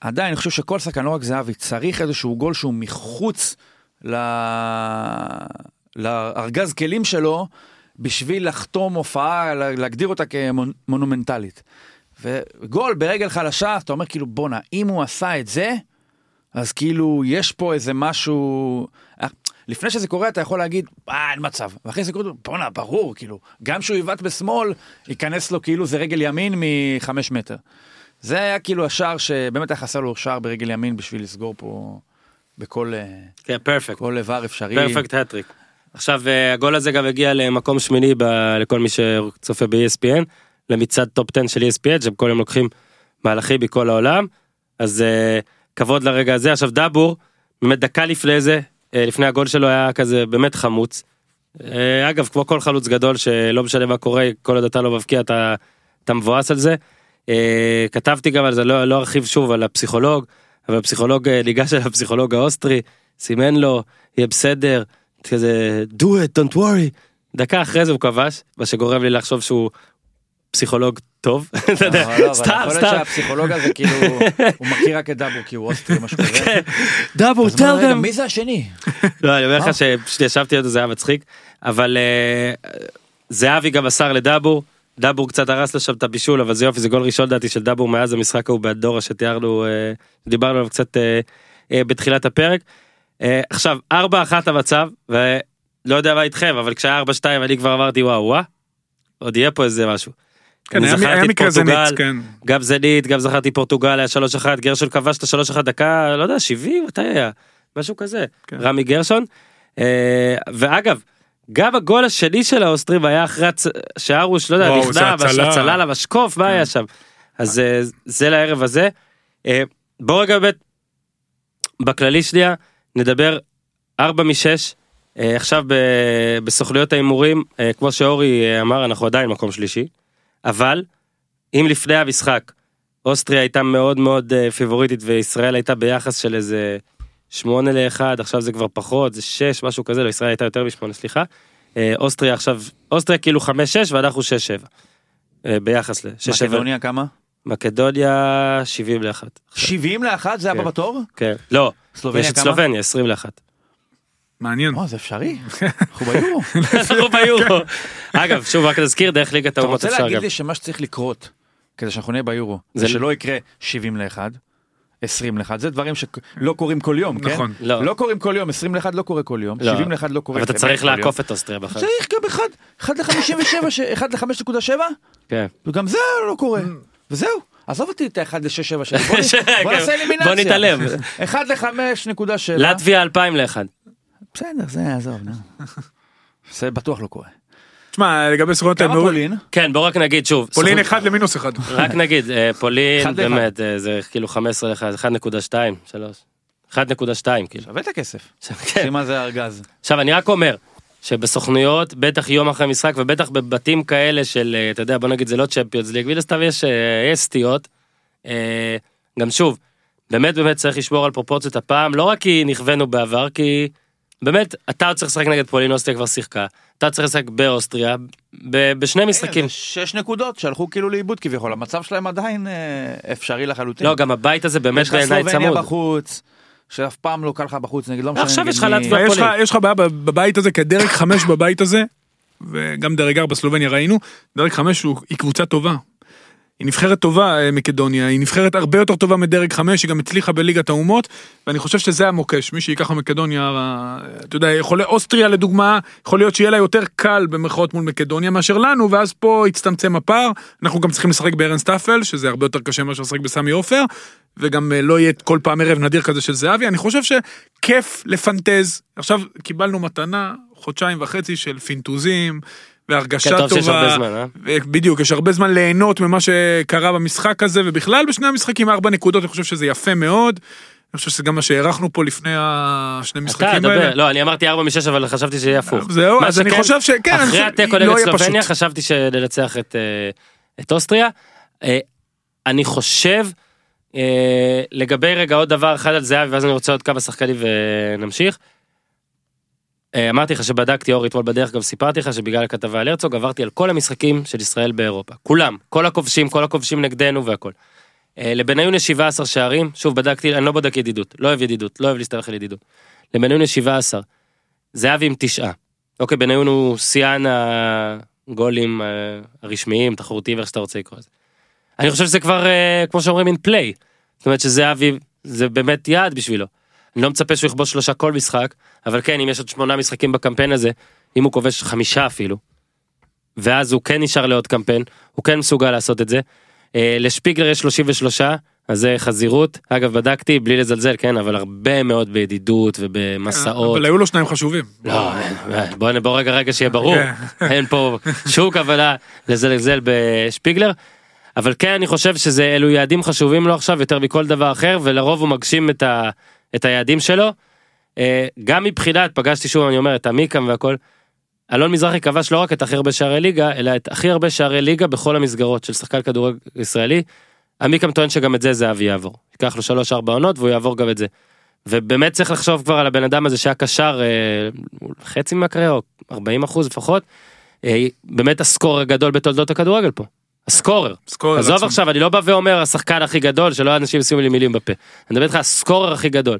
S4: עדיין, אני חושב שכל שחקן, לא רק זהבי, צריך איזשהו גול שהוא מחוץ ל... לארגז כלים שלו, בשביל לחתום הופעה, לה- להגדיר אותה כמונומנטלית. וגול ברגל חלשה, אתה אומר כאילו, בואנה, אם הוא עשה את זה, אז כאילו, יש פה איזה משהו... אה, לפני שזה קורה, אתה יכול להגיד, אה, אין מצב. ואחרי זה קורה, בואנה, ברור, כאילו, גם שהוא יבעט בשמאל, ייכנס לו כאילו זה רגל ימין מחמש מטר. זה היה כאילו השער שבאמת היה חסר לו שער ברגל ימין בשביל לסגור פה בכל אה,
S1: כן, פרפקט.
S4: כל איבר אפשרי.
S1: פרפקט הטריק. עכשיו אה, הגול הזה גם הגיע למקום שמיני ב- לכל מי שצופה ב-ESPN, למצעד טופ 10 של ESPN, שהם כל יום לוקחים מהלכים מכל העולם, אז אה, כבוד לרגע הזה. עכשיו דאבור, באמת דקה לפני זה, אה, לפני הגול שלו היה כזה באמת חמוץ. אה, אגב, כמו כל חלוץ גדול שלא משנה מה קורה, כל עוד אתה לא מבקיע אתה, אתה מבואס על זה. אה, כתבתי גם על זה, לא, לא ארחיב שוב על הפסיכולוג, אבל הפסיכולוג ניגש אל הפסיכולוג האוסטרי, סימן לו, יהיה בסדר, כזה do it don't worry. דקה אחרי זה הוא כבש, מה שגורם לי לחשוב שהוא פסיכולוג טוב. *laughs* אתה יודע,
S4: אבל לא, אבל
S1: סתם
S4: יכול להיות
S1: סתם.
S4: שהפסיכולוג הזה כאילו, הוא מכיר רק את דאבור כי הוא אוסטרי משהו כזה.
S1: דאבור
S4: הוא אומר,
S1: tell them.
S4: מי זה השני?
S1: לא, אני אומר לך? שפשוט ישבתי על זה, זה היה מצחיק, אבל אה, זהבי גם מסר לדאבור, דאבור קצת הרס לו שם את הבישול, אבל זה יופי, זה גול ראשון לדעתי של דאבור מאז המשחק ההוא באדורה שתיארנו, אה, דיברנו עליו קצת אה, בתחילת הפרק. עכשיו, 4-1 המצב, ולא יודע מה איתכם, אבל כשהיה 4-2 אני כבר אמרתי וואו וואו, עוד יהיה פה איזה משהו.
S3: כן, היה- היה מקרה
S1: פורטוגל,
S3: זנית, כן.
S1: גם זנית, גם זכרתי פורטוגל, היה 3-1, גרשון כבש את ה-3-1 דקה, לא יודע, 70, מתי היה? משהו כזה.
S3: כן.
S1: רמי גרשון. אה, ואגב, גם הגול השני של האוסטרים היה אחרי הצ- שארוש, לא יודע, נכנע,
S3: הצלה.
S1: הצלה למשקוף, מה
S3: כן.
S1: היה שם? אז אה, זה לערב הזה. אה, בוא רגע באמת, בכללי שנייה, נדבר 4 מ-6. עכשיו ב- בסוכנויות ההימורים, אה, כמו שאורי אה, אמר, אנחנו עדיין מקום שלישי. אבל, אם לפני המשחק, אוסטריה הייתה מאוד מאוד אה, פיבוריטית וישראל הייתה ביחס של איזה 8 ל-1, עכשיו זה כבר פחות, זה 6, משהו כזה, לא, ישראל הייתה יותר מ-8, סליחה. אה, אוסטריה עכשיו, אוסטריה כאילו 5-6 ואנחנו 6-7. אה, ביחס ל-6-7.
S4: מקדוניה כמה?
S1: מקדוניה 70 ל-1.
S4: 70 לאחת זה הבא
S1: כן.
S4: בתור?
S1: כן. לא,
S4: סלובניה כמה?
S1: סלובניה 20 ל-1.
S3: מעניין.
S4: או, זה אפשרי. *laughs* אנחנו ביורו.
S1: אנחנו ביורו. אגב, שוב רק נזכיר, דרך ליגת
S4: אתה
S1: האומות
S4: רוצה
S1: אפשר
S4: להגיד
S1: גם.
S4: לי שמה שצריך לקרות כדי שאנחנו נהיה ביורו
S1: זה-
S4: שלא יקרה 70 ל-1, 20 ל-1, זה דברים שלא קורים כל יום, כן?
S3: נכון.
S1: לא.
S4: לא קוראים כל יום, 20 ל-1 לא קורה כל יום,
S1: לא.
S4: 70 ל-1 לא קורה
S1: אבל אתה צריך. לעקוף את אוסטריה בכלל.
S4: צריך גם 1, 1 ל-57, 1 ל-5.7,
S1: כן.
S4: וגם זה לא קורה. וזהו. עזוב אותי את ה-1 ל-6.7 שלי, בוא *laughs* בוא נעשה אלימינציה.
S1: בוא נתעלם.
S4: 1 ל-5.7.
S1: לטביה 2000 ל-1.
S4: בסדר, זה יעזוב, נו. זה בטוח לא קורה.
S3: תשמע, לגבי סוכנות
S4: כמה
S3: ההימורים,
S4: פולין?
S1: כן, בוא רק נגיד שוב.
S3: פולין
S1: סוכנות-
S3: אחד למינוס אחד.
S1: רק נגיד, אה, פולין. באמת, אה, זה כאילו 15 ל-1, 1.2, 3. 1.2 כאילו.
S4: שווה את הכסף.
S1: כן.
S4: שים על זה ארגז.
S1: עכשיו אני רק אומר שבסוכנויות בטח יום אחרי משחק ובטח בבתים כאלה של אה, אתה יודע בוא נגיד זה לא צ'מפיונס ליג מן הסתם יש סטיות. גם שוב באמת באמת צריך לשמור על פרופורציות הפעם לא רק כי נכוונו בעבר כי באמת אתה עוד צריך לשחק נגד פולין אוסטריה כבר שיחקה אתה צריך לשחק באוסטריה ב- בשני משחקים.
S4: זה שש נקודות שהלכו כאילו לאיבוד כביכול, המצב שלהם עדיין אה, אפשרי לחלוטין.
S1: לא גם הבית הזה באמת
S4: יש לך
S1: בעיניי
S4: סלובניה
S1: צמוד.
S4: בחוץ, שאף פעם לא קל לך בחוץ, נגיד לא משנה
S1: עכשיו
S4: נגד
S1: יש לך
S3: לך-
S1: פולין.
S3: יש לך בעיה בבית הזה, כי דרג חמש בבית הזה, וגם דרג ארבע בסלובניה ראינו, דרג חמש הוא- היא קבוצה טובה. היא נבחרת טובה אה, מקדוניה, היא נבחרת הרבה יותר טובה מדרג חמש, היא גם הצליחה בליגת האומות, ואני חושב שזה המוקש, מי שייקח ממקדוניה, אה, אתה יודע, יכול אוסטריה לדוגמה, יכול להיות שיהיה לה יותר קל במרכאות מול מקדוניה מאשר לנו, ואז פה יצטמצם הפער, אנחנו גם צריכים לשחק בארנס טאפל, שזה הרבה יותר קשה מאשר לשחק בסמי עופר, וגם אה, לא יהיה כל פעם ערב נדיר כזה של זהבי, אני חושב שכיף לפנטז, עכשיו קיבלנו מתנה, חודשיים וחצי של פינטוזים, והרגשה
S1: כן,
S3: טובה.
S1: טוב שיש הרבה זמן, אה?
S3: בדיוק, יש הרבה זמן ליהנות ממה שקרה במשחק הזה, ובכלל בשני המשחקים ארבע נקודות, אני חושב שזה יפה מאוד. אני חושב שזה גם מה שהערכנו פה לפני השני משחקים האלה.
S1: לא אני אמרתי 4 מ-6 אבל חשבתי שיהיה הפוך.
S3: זהו,
S1: מה
S3: אז אני חושב שכן,
S1: אחרי התיקו
S3: לא
S1: נגד סלובניה. חשבתי שננצח את, אה, את אוסטריה. אה, אני חושב, אה, לגבי רגע עוד דבר אחד על זהבי ואז אני רוצה עוד כמה שחקנים ונמשיך. אה, אמרתי לך שבדקתי אור אתמול בדרך גם סיפרתי לך שבגלל הכתבה על הרצוג עברתי על כל המשחקים של ישראל באירופה כולם כל הכובשים כל הכובשים נגדנו והכל. לבניון יש 17 שערים שוב בדקתי אני לא בודק ידידות לא אוהב ידידות לא אוהב להסתמך על ידידות. לבניון יש 17. זהבי עם תשעה. אוקיי בניון הוא שיאן הגולים אה, הרשמיים תחרותיים איך שאתה רוצה לקרוא לזה. אני חושב שזה כבר אה, כמו שאומרים אין פליי. זאת אומרת שזהבי זה באמת יעד בשבילו. אני לא מצפה שהוא יכבוש שלושה כל משחק אבל כן אם יש עוד שמונה משחקים בקמפיין הזה אם הוא כובש חמישה אפילו. ואז הוא כן נשאר לעוד קמפיין הוא כן מסוגל לעשות את זה. אה, לשפיגלר יש 33 אז זה חזירות אגב בדקתי בלי לזלזל כן אבל הרבה מאוד בידידות ובמסעות.
S3: אבל היו לו שניים חשובים.
S1: לא, בוא, בוא רגע רגע שיהיה ברור,
S3: כן. *laughs*
S1: אין פה שום כוונה לזלזל בשפיגלר, אבל כן אני חושב שזה אלו יעדים חשובים לו עכשיו יותר מכל דבר אחר ולרוב הוא מגשים את, ה, את היעדים שלו. אה, גם מבחינת פגשתי שוב אני אומר את עמיקם והכל. אלון מזרחי כבש לא רק את הכי הרבה שערי ליגה אלא את הכי הרבה שערי ליגה בכל המסגרות של שחקן כדורגל ישראלי. עמיקם טוען שגם את זה זהבי יעבור. ייקח לו שלוש ארבע עונות והוא יעבור גם את זה. ובאמת צריך לחשוב כבר על הבן אדם הזה שהיה קשר אה, חצי מהקריירה, או 40 אחוז לפחות, אה, באמת הסקורר הגדול בתולדות הכדורגל פה. הסקורר.
S3: סקורר
S1: עזוב
S3: עצום.
S1: עכשיו, אני לא בא ואומר השחקן הכי גדול, שלא אנשים ישימו לי מילים בפה. אני מדבר איתך הסקורר הכי גדול.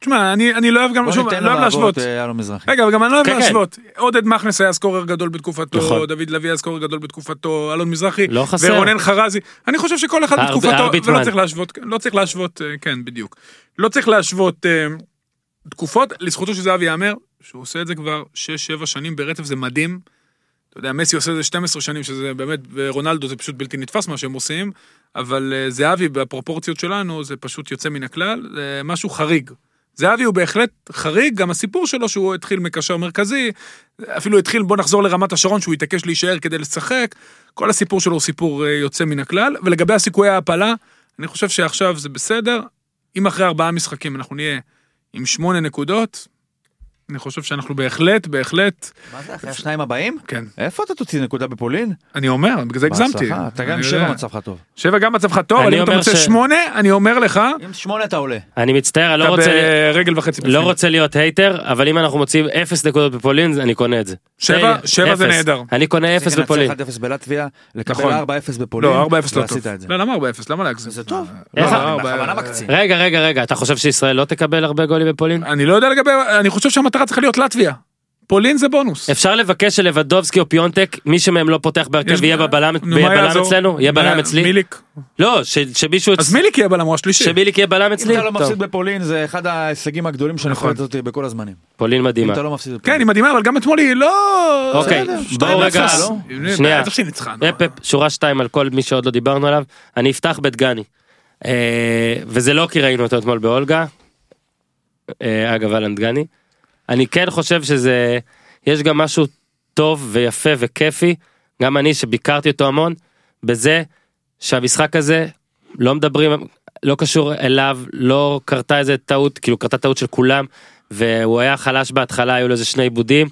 S3: תשמע, אני אני לא אוהב גם, שוב, לא אוהב להשוות.
S4: אה.
S3: רגע, אבל גם אני לא אוהב
S1: כן, כן.
S3: להשוות. עודד מכנס היה סקורר גדול בתקופתו,
S1: נכון.
S3: דוד לביא היה סקורר גדול בתקופתו, אלון מזרחי,
S1: לא חסר.
S3: ורונן חרזי. אני חושב שכל אחד
S1: הר-
S3: בתקופתו,
S1: הרביטמן.
S3: ולא צריך להשוות, לא צריך להשוות, אה, כן, בדיוק. לא צריך להשוות אה, תקופות, לזכותו של זהבי ייאמר, שהוא עושה את זה כבר 6-7 שנים ברצף, זה מדהים. אתה יודע, מסי עושה את זה 12 שנים, שזה באמת, ורונלדו זה פשוט בלתי נתפס מה שהם עושים, אבל אה, זהבי בפרופורציות שלנו זה פשוט יוצא מן הכלל, זה משהו חריג. זהבי הוא בהחלט חריג, גם הסיפור שלו שהוא התחיל מקשר מרכזי, אפילו התחיל, בוא נחזור לרמת השרון שהוא התעקש להישאר כדי לשחק, כל הסיפור שלו הוא סיפור אה, יוצא מן הכלל, ולגבי הסיכויי ההעפלה, אני חושב שעכשיו זה בסדר, אם אחרי ארבעה משחקים אנחנו נהיה עם שמונה נקודות, אני חושב שאנחנו בהחלט, בהחלט,
S4: מה זה אחרי השניים הבאים?
S3: כן.
S4: איפה אתה תוציא נקודה בפולין?
S3: אני אומר, בגלל זה הגזמתי.
S4: בהצלחה, אתה גם שבע. מצבך טוב.
S3: שבע גם מצבך טוב,
S1: אני
S3: אבל אם אתה
S1: אומר
S3: רוצה שמונה, אני אומר לך,
S4: עם שמונה אתה עולה.
S1: אני מצטער, אני לא
S3: אתה
S1: רוצה...
S3: ברגל וחצי.
S1: לא רוצה להיות הייטר, אבל אם אנחנו מוצאים אפס נקודות בפולין, אני קונה את זה.
S3: שבע- שבע זה. נהדר.
S1: אני קונה אפס בפולין.
S4: צריך לנצח 1-0 בלטביה, לקבל
S3: נכון.
S4: 4-0 בפולין.
S3: לא, 4-0 לא טוב. לא, למה 4-0? למה להגזים?
S4: זה טוב.
S3: לא,
S4: בכוונה מקצין.
S1: רגע, רגע, רגע, אתה חושב שישראל לא תקבל הרבה גולים בפולין?
S3: אני לא יודע לגבי, אני חושב שהמטרה צריכה להיות לטביה. פולין זה בונוס.
S1: אפשר לבקש שלבדובסקי או פיונטק, מי שמהם לא פותח בהרכב בבלם יהיה
S3: מה
S1: בלם
S3: יעזור?
S1: אצלנו? יהיה בלם אצלי?
S3: מיליק.
S1: לא, שמישהו...
S3: אז מיליק יהיה בלם, הוא השלישי.
S1: שמיליק יהיה בלם
S4: אם
S1: אצלי?
S4: אתה לא. מפסיד בפולין זה אחד ההישגים הגדולים של
S3: נכון.
S4: הנבחרת הזאת בכל הזמנים.
S1: פולין
S4: אם
S1: מדהימה.
S4: אתה לא מפסיד
S3: כן,
S4: בפולין.
S3: היא מדהימה, אבל גם אתמול היא לא...
S1: אוקיי, בואו רגע. לא?
S3: הנה,
S1: שנייה. אפ, שורה שתיים על כל מי שעוד לא דיברנו עליו. אני אפתח בדגני. אה, וזה לא כי ראינו אותו אתמול באולגה. אה, אגב אהלן דגני. אני כן חושב שזה, יש גם משהו טוב ויפה וכיפי, גם אני שביקרתי אותו המון, בזה שהמשחק הזה לא מדברים, לא קשור אליו, לא קרתה איזה טעות, כאילו קרתה טעות של כולם, והוא היה חלש בהתחלה, היו לו איזה שני איבודים,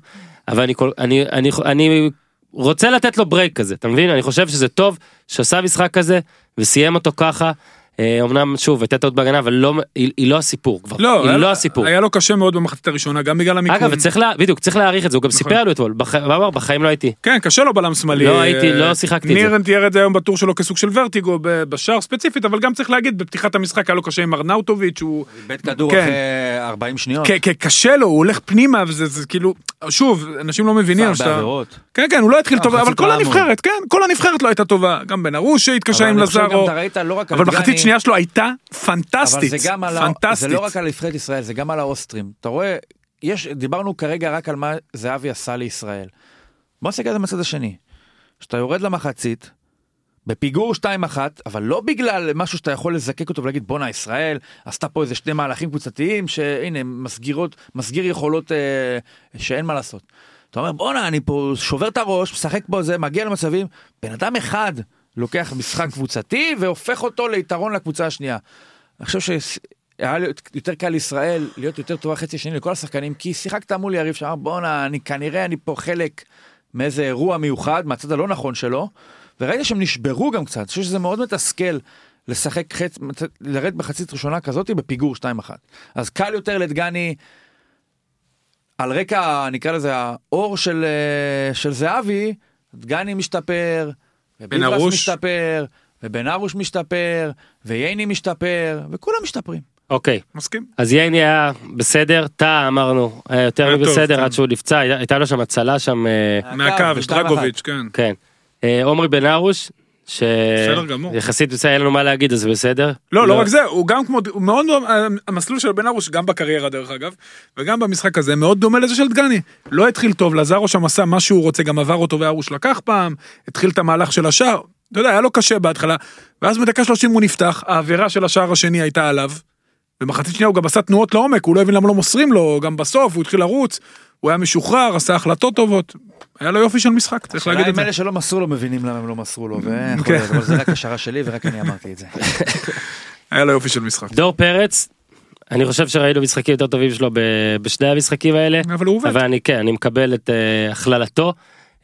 S1: אבל אני, אני, אני, אני רוצה לתת לו break כזה, אתה מבין? אני חושב שזה טוב שעשה משחק כזה וסיים אותו ככה. אה, אמנם שוב הייתה טעות בהגנה אבל לא היא, היא לא הסיפור כבר
S3: לא,
S1: היא
S3: היה-
S1: לא הסיפור
S3: היה לו קשה מאוד במחצית הראשונה, גם בגלל המיקום.
S1: אגב וצריך לה, בדיוק צריך להעריך את זה הוא גם
S3: נכון.
S1: סיפר לי אתמול בח- אמר בחיים לא הייתי
S3: כן, קשה לו בלם שמאלי.
S1: לא הייתי- לא שיחקתי את זה.
S3: ניר תיאר את זה היום בטור שלו כסוג של ורטיגו בשער ספציפית, אבל גם צריך להגיד, בפתיחת המשחק היה לו קשה עם ארנאוטוביץ', הוא...
S4: בית כדור
S3: כן.
S4: אחרי 40 שניות.
S3: כ- כ- קשה לו, הוא הולך פנימה, וזה זה כאילו, שוב, אנשים לא מבינים. שאתה-. כן, כן, הוא לא התחיל
S4: אה,
S3: טוב, אבל כל הנבחרת, כן, כל הנבחרת לא הייתה טובה. גם בן ארוש שהתקשה עם לזארו,
S4: לא
S3: אבל מחצית
S4: דגני,
S3: שנייה שלו הייתה
S4: אבל
S3: פנטסטית.
S4: זה גם על ה... זה
S3: פנטסטית.
S4: לא רק על נבחרת ישראל, זה גם על האוסטרים. אתה רואה, יש, דיברנו כרגע רק על מה זהבי עשה לישראל. בוא נסתכל על זה מהצד השני. כשאתה יורד למחצית, בפיגור 2-1, אבל לא בגלל משהו שאתה יכול לזקק אותו ולהגיד בואנה ישראל עשתה פה איזה שני מהלכים קבוצתיים שהנה מסגירות, מסגיר יכולות אה, שאין מה לעשות. אתה אומר בואנה אני פה שובר את הראש, משחק בו זה, מגיע למצבים, בן אדם אחד לוקח משחק קבוצתי והופך אותו ליתרון לקבוצה השנייה. אני חושב שהיה יותר קל לישראל להיות יותר טובה חצי שני לכל השחקנים כי שיחקת מול יריב שאמר בואנה אני כנראה אני פה חלק מאיזה אירוע מיוחד מהצד הלא נכון שלו וראיתי שהם נשברו גם קצת, אני חושב שזה מאוד מתסכל לשחק חץ, לרדת בחצית ראשונה כזאת בפיגור 2-1. אז קל יותר לדגני, על רקע, נקרא לזה, האור של, אה, של זהבי, דגני משתפר, וביברס. משתפר, ובן ארוש משתפר, וייני משתפר, וכולם משתפרים.
S1: אוקיי,
S3: מסכים.
S1: אז ייני היה בסדר, טאה אמרנו, היה יותר
S3: היה טוב,
S1: מבסדר
S3: כן.
S1: עד שהוא נפצע, הייתה- לו שם הצלה שם, אה,
S3: מהקו, דרגוביץ', כן.
S1: כן. אה, עומרי בן ארוש,
S3: בסדר גמור.
S1: שיחסית בסדר, אין לנו מה להגיד, אז בסדר.
S3: לא, לא רק זה, הוא גם כמו, הוא מאוד, המסלול של בן ארוש, גם בקריירה דרך אגב, וגם במשחק הזה, מאוד דומה לזה של דגני. לא התחיל טוב, לזרו שם עשה מה שהוא רוצה, גם עבר אותו וארוש לקח פעם, התחיל את המהלך של השער, אתה יודע, היה לו קשה בהתחלה, ואז בדקה 30 הוא נפתח, העבירה של השער השני הייתה עליו, במחצית שנייה הוא גם עשה תנועות לעומק, הוא לא הבין למה לא מוסרים לו, גם בסוף הוא התחיל לרוץ, הוא היה משוחרר, עשה החלטות טובות, היה לו יופי של משחק, צריך
S4: השאלה
S3: להגיד את
S4: אם
S3: זה.
S4: אלה שלא מסרו לו מבינים למה הם לא מסרו לו,
S3: כן.
S4: אבל זה רק השערה שלי ורק אני אמרתי את זה. *laughs*
S3: היה לו יופי של משחק.
S1: דור פרץ, אני חושב שראינו משחקים יותר טובים שלו בשני המשחקים האלה,
S3: אבל הוא עובד.
S1: אבל אני כן, אני מקבל את אה, הכללתו.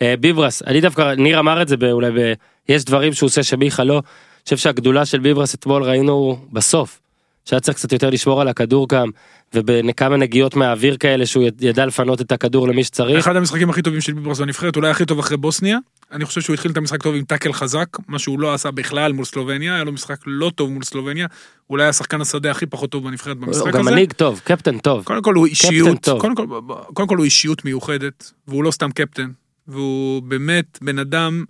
S1: אה, ביברס, אני דווקא, ניר אמר את זה ב- אולי ב... יש דברים שהוא עושה שמיכה לא. אני חושב שהגדולה של ביברס אתמול ראינו בסוף. שהיה צריך קצת יותר לשמור על הכדור גם, ובכמה נגיעות מהאוויר כאלה שהוא יד- ידע לפנות את הכדור למי שצריך.
S3: אחד המשחקים הכי טובים של ביברס בנבחרת, אולי הכי טוב אחרי בוסניה. אני חושב שהוא התחיל את המשחק טוב עם טאקל חזק, מה שהוא לא עשה בכלל מול סלובניה, היה לו משחק לא טוב מול סלובניה, אולי השחקן השדה הכי פחות טוב בנבחרת
S1: הוא
S3: במשחק
S1: גם
S3: הזה.
S1: מנהיג טוב, קפטן טוב.
S3: קודם כל הוא אישיות. קודם כל, קודם כל הוא אישיות מיוחדת, והוא לא סתם קפטן, והוא באמת בן אדם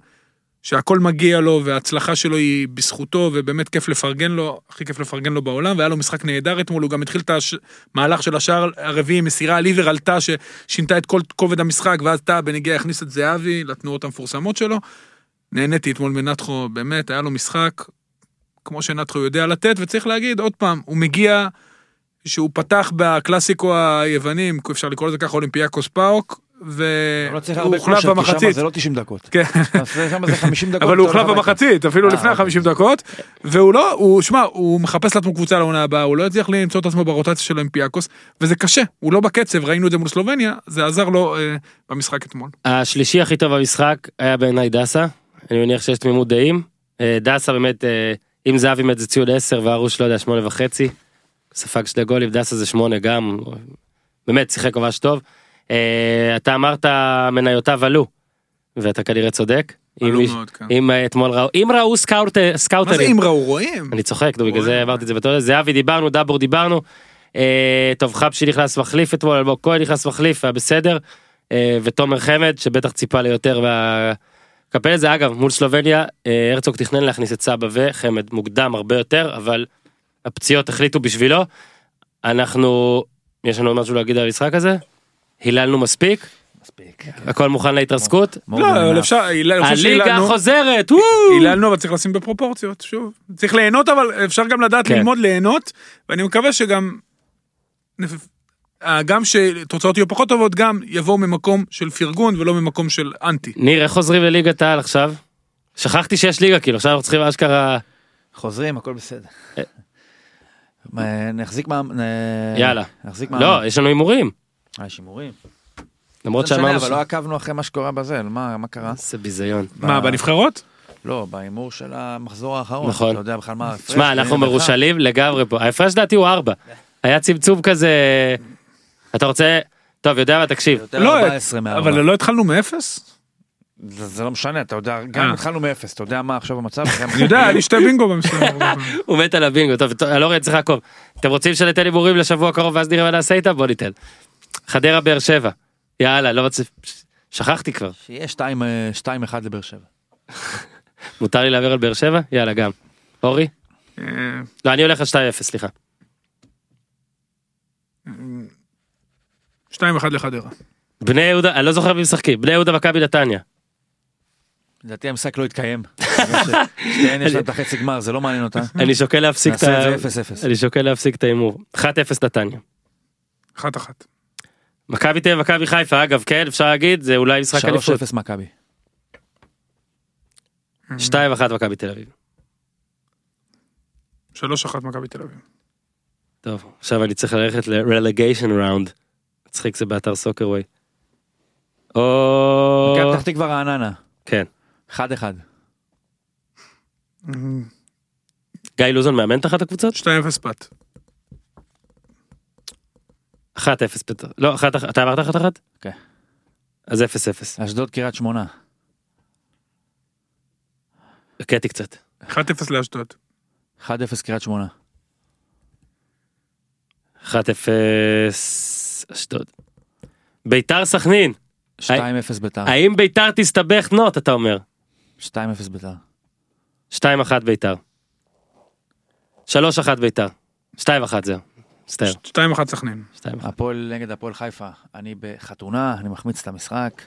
S3: שהכל מגיע לו וההצלחה שלו היא בזכותו ובאמת כיף לפרגן לו, הכי כיף לפרגן לו בעולם, והיה לו משחק נהדר אתמול, הוא גם התחיל את המהלך של השער הרביעי, מסירה על עיוור עלתה ששינתה את כל כובד המשחק, ואז טאה בנגיעה הכניס את זהבי לתנועות המפורסמות שלו. נהניתי אתמול מנתחו, באמת, היה לו משחק כמו שנתחו יודע לתת, וצריך להגיד, עוד פעם, הוא מגיע שהוא פתח בקלאסיקו היווני, אם אפשר לקרוא לזה ככה, אולימפיאקוס פאוק, והוא
S4: הרבה
S3: הוחלף במחצית.
S4: זה לא 90 דקות.
S3: כן.
S4: שם זה 50 דקות.
S3: אבל הוא הוחלף. במחצית, אפילו
S4: אה,
S3: לפני
S4: אוקיי.
S3: ה-50 דקות, והוא לא, הוא, שמע, הוא מחפש לעצמו קבוצה לעונה הבאה, הוא לא הצליח למצוא את עצמו ברוטציה של אולימפיאקוס, וזה קשה, הוא לא בקצב, ראינו את זה מול סלובניה, זה עזר לו אה, במשחק אתמול.
S1: השלישי הכי טוב במשחק היה בעיניי דסה, אני מניח שיש תמימות דעים. אה, דסה באמת, אם זהבי מת זה ציון 10 והרוש לא יודע 8 וחצי. ספג שני גולים, דסה זה 8 גם, באמת שיחק ממש טוב. אה, אתה אמרת מניותיו עלו, ואתה כנראה צודק. אם
S3: עלו
S1: מיש-
S3: מאוד, כן.
S1: אם אה, אתמול ראו, אם ראו סקאוט-
S3: מה זה
S1: סקאוטרים,
S3: אם ראו רואים?
S1: אני צוחק, בגלל זה. אמרתי את זה בתור זהבי דיברנו, דבור דיברנו. אה, טוב חבשי נכנס מחליף אתמול, אלמוג כהן נכנס מחליף, היה בסדר. אה, ותומר חמד שבטח ציפה ליותר וה... קפל את זה אגב מול סלובניה אה, הרצוג תכנן להכניס את סבע וחמד מוקדם הרבה יותר אבל הפציעות החליטו בשבילו. אנחנו יש לנו משהו להגיד על המשחק הזה? היללנו מספיק
S4: מספיק.
S1: הכל מוכן להתרסקות
S3: לא, אבל אפשר,
S1: הליגה חוזרת וואו!
S3: היללנו, אבל צריך לשים בפרופורציות, שוב. צריך ליהנות, אבל אפשר גם לדעת
S1: כן.
S3: ללמוד ליהנות, ואני מקווה שגם, אה, גם שתוצאות יהיו פחות טובות, גם יבואו ממקום של פרגון ולא ממקום של אנטי.
S1: ניר איך חוזרים לליגת העל עכשיו? שכחתי שיש ליגה כאילו עכשיו אנחנו צריכים אשכרה
S4: חוזרים, הכל בסדר.
S1: אה.
S4: נחזיק מה...
S1: יאללה.
S4: נחזיק מה...
S1: לא יש לנו הימורים
S4: יש הימורים.
S1: למרות
S4: זה משנה,
S1: שאמרנו
S4: אבל לא עקבנו אחרי מה שקורה בזה, מה מה קרה?
S1: איזה ביזיון.
S3: מה, בנבחרות?
S4: לא, בהימור של המחזור האחרון.
S1: נכון.
S4: אתה יודע בכלל מה ההפרש?
S1: שמע אנחנו? מרושלים לגמרי פה ההפרש לדעתי הוא ארבע. היה צמצום כזה אתה רוצה טוב יודע מה תקשיב
S3: לא,
S4: 14 מארבע.
S3: אבל לא התחלנו מאפס?
S4: זה זה לא משנה, אתה יודע, גם
S3: אה.
S4: התחלנו מאפס, אתה יודע מה עכשיו המצב? *laughs*
S3: אני יודע, היה לי שתי בינגו במשחק. *laughs*
S1: הוא מת על הבינגו טוב טוב, אני לא רואה צריך לעקוב אתם רוצים שניתן הימורים לשבוע הקרוב ואז נראה מה נעשה איתם בוא ניתן. חדרה באר שבע יאללה לא רוצה שכחתי כבר
S4: שיהיה 2-1 לבאר שבע. *laughs*
S1: מותר לי להעביר על באר שבע יאללה גם. אורי?
S3: אה,
S1: לא אני הולך על 2-0 סליחה.
S3: 2-1 לחדרה.
S1: בני יהודה אני לא זוכר מי משחקים בני יהודה מכבי נתניה.
S4: לדעתי המשחק לא יתקיים. *laughs* בגלל ששתיהן יש להם את החצי גמר, זה לא מעניין אותה. *laughs*
S1: אני שוקל להפסיק את
S4: נעשה
S1: ה...
S4: את זה 0-0.
S1: אני שוקל להפסיק את ההימור. 1-0 נתניה.
S3: 1-1.
S1: מכבי תל אביב מכבי חיפה אגב כן אפשר להגיד זה אולי משחק אליפות.
S4: 3-0 מכבי.
S1: 2-1 מכבי תל אביב.
S3: 3-1 מכבי תל אביב.
S1: טוב עכשיו אני צריך ללכת ל-relegation round. מצחיק זה באתר סוקרווי. או...
S4: מכבי פתח תקווה רעננה.
S1: כן.
S4: 1-1.
S1: גיא לוזון מאמן את אחת הקבוצות?
S3: 2-0 פת.
S1: 1-0 פתח. לא, אחת, אחת- אתה אמרת אחת אחת?
S4: כן.
S1: אז 0-0.
S4: אשדוד קריית שמונה.
S1: הכיתי קצת.
S3: 1-0 לאשדוד.
S4: 1-0 קריית שמונה.
S1: 1-0 אשדוד. ביתר סכנין.
S4: 2-0 ביתר.
S1: האם ביתר תסתבך נוט אתה אומר?
S4: 2-0 ביתר.
S1: 2-1 ביתר. 3-1 ביתר. 2-1 זהו. מצטער.
S3: 2-1 סכנין.
S1: 2-1.
S4: הפועל נגד הפועל חיפה. אני בחתונה, אני מחמיץ את המשחק.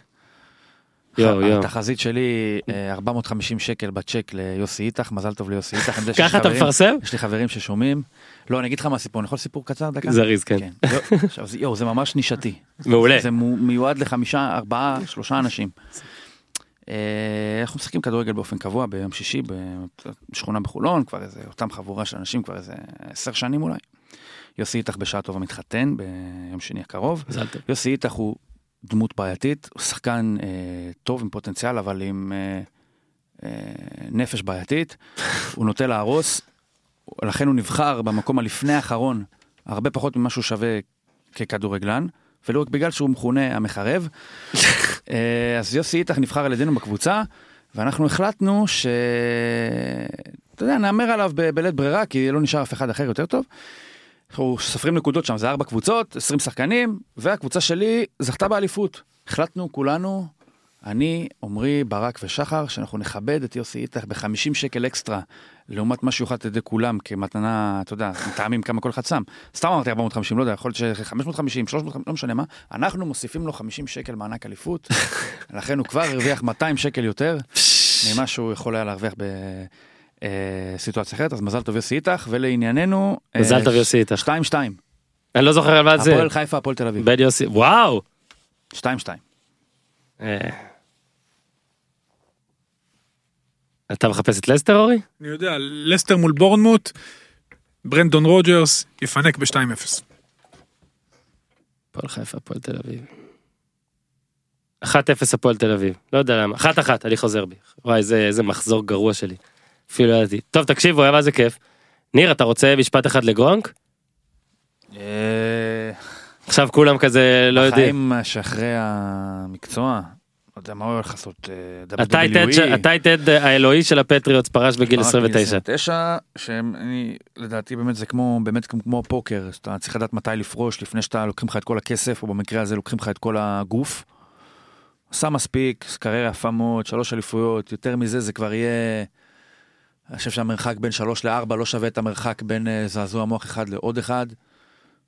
S1: יואו, יואו.
S4: התחזית שלי אה, 450 שקל בצ'ק ליוסי איתך, מזל טוב ליוסי איתך.
S1: ככה אתה מפרסם?
S4: יש לי חברים ששומעים. לא, אני אגיד לך מה הסיפור, אני יכול סיפור קצר דקה?
S1: זריז, כן.
S4: יו- עכשיו, זה- יואו, זה ממש נישתי.
S1: מעולה.
S4: זה מו- מיועד לחמישה, ארבעה, שלושה אנשים. אה, אנחנו משחקים כדורגל באופן קבוע ביום שישי בשכונה בחולון, כבר איזה, אותם חבורה של אנשים כבר איזה עשר שנים אולי. יוסי איתך בשעה טובה מתחתן ביום שני הקרוב. יוסי איתך הוא דמות בעייתית, הוא שחקן אה, טוב עם פוטנציאל, אבל עם אה, אה, נפש בעייתית. *laughs* הוא נוטה להרוס, לכן הוא נבחר במקום הלפני האחרון, הרבה פחות ממה שהוא שווה ככדורגלן, ולא רק בגלל שהוא מכונה המחרב. *laughs* אה, אז יוסי איתך נבחר על ידינו בקבוצה, ואנחנו החלטנו ש... אתה יודע, נהמר עליו בלית ברירה, כי לא נשאר אף אחד אחר יותר טוב. אנחנו סופרים נקודות שם, זה ארבע קבוצות, 20 שחקנים, והקבוצה שלי זכתה באליפות. החלטנו כולנו, אני, עמרי, ברק ושחר, שאנחנו נכבד את יוסי איתך ב-50 שקל אקסטרה, לעומת מה שיוחלט על ידי כולם כמתנה, אתה יודע, מטעמים כמה כל אחד שם. סתם אמרתי 450, לא יודע, יכול להיות ש-550, 350, לא משנה מה. אנחנו מוסיפים לו 50 שקל מענק אליפות, *laughs* לכן הוא כבר הרוויח 200 שקל יותר ממה שהוא יכול היה להרוויח בסיטואציה אחרת, אז מזל טוב יוסי איתך, ולענייננו... אה,
S1: מזל טוב יוסי איתך.
S4: 2-2.
S1: אני לא זוכר על מה זה.
S4: הפועל חיפה, הפועל תל אביב.
S1: בן יוסי. וואו.
S4: 2-2.
S1: אה. אתה מחפש את לסטר אורי?
S3: אני יודע, לסטר מול בורנמוט, ברנדון רוג'רס יפנק ב-2-0.
S1: הפועל חיפה, הפועל תל אביב. 1-0 הפועל תל אביב. לא יודע למה. 1-1, אני חוזר בי. וואי, איזה, איזה מחזור גרוע שלי. אפילו לא ידעתי. טוב, תקשיבו, היה מה זה כיף. ניר, אתה רוצה משפט אחד לגרונק?
S4: אה,
S1: עכשיו כולם כזה לא יודעים.
S4: החיים שאחרי המקצוע, לא יודע מה הוא הולך לעשות, אה,
S1: הטייטד
S4: WWE.
S1: הטייטד האלוהי של הפטריוטס פרש בגיל
S4: פרש
S1: 29.
S4: 29, שאני, לדעתי באמת זה כמו, באמת כמו פוקר, שאתה צריך לדעת מתי לפרוש, לפני שאתה לוקחים לך את כל הכסף, או במקרה הזה לוקחים לך את כל הגוף. עשה מספיק, קריירה יפה מאוד, שלוש אליפויות, יותר מזה זה כבר יהיה... אני חושב שהמרחק בין שלוש לארבע לא שווה את המרחק בין אה, זעזוע מוח אחד לעוד אחד.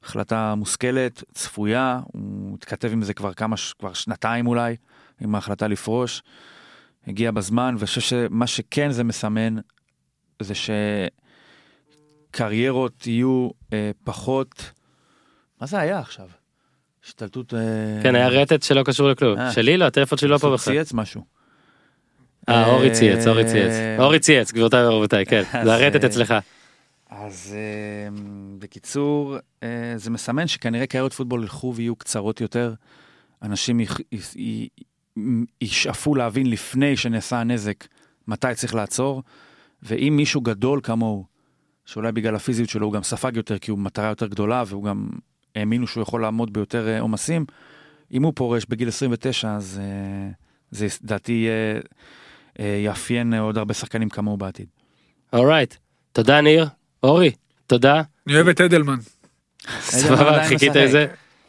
S4: החלטה מושכלת, צפויה, הוא התכתב עם זה כבר כמה, כבר שנתיים אולי, עם ההחלטה לפרוש. הגיע בזמן, ואני חושב שמה שכן זה מסמן, זה שקריירות יהיו אה, פחות... מה זה היה עכשיו? השתלטות... אה,
S1: כן, היה רטט שלא קשור לכלום.
S4: אה.
S1: שלי לא, הטלפון שלי לא פה בכלל.
S4: צייץ משהו.
S1: אה, אורי צייץ, אורי צייץ.
S4: אה,
S1: אורי צייץ, גבירותיי ורבותיי, כן. זה הרטט
S4: אה,
S1: אצלך.
S4: אז אה, בקיצור, אה, זה מסמן שכנראה קריירות פוטבול ילכו ויהיו קצרות יותר. אנשים ישאפו להבין לפני שנעשה הנזק מתי צריך לעצור, ואם מישהו גדול כמוהו, שאולי בגלל הפיזיות שלו הוא גם ספג יותר כי הוא מטרה יותר גדולה והוא גם האמינו שהוא יכול לעמוד ביותר אה, עומסים, אם הוא פורש בגיל 29 אז אה, זה לדעתי יהיה- אה, יאפיין עוד הרבה שחקנים כמוהו בעתיד.
S1: אורייט. תודה ניר. אורי, תודה.
S3: אני אוהב את אדלמן.
S1: סבבה, חיכית. לזה.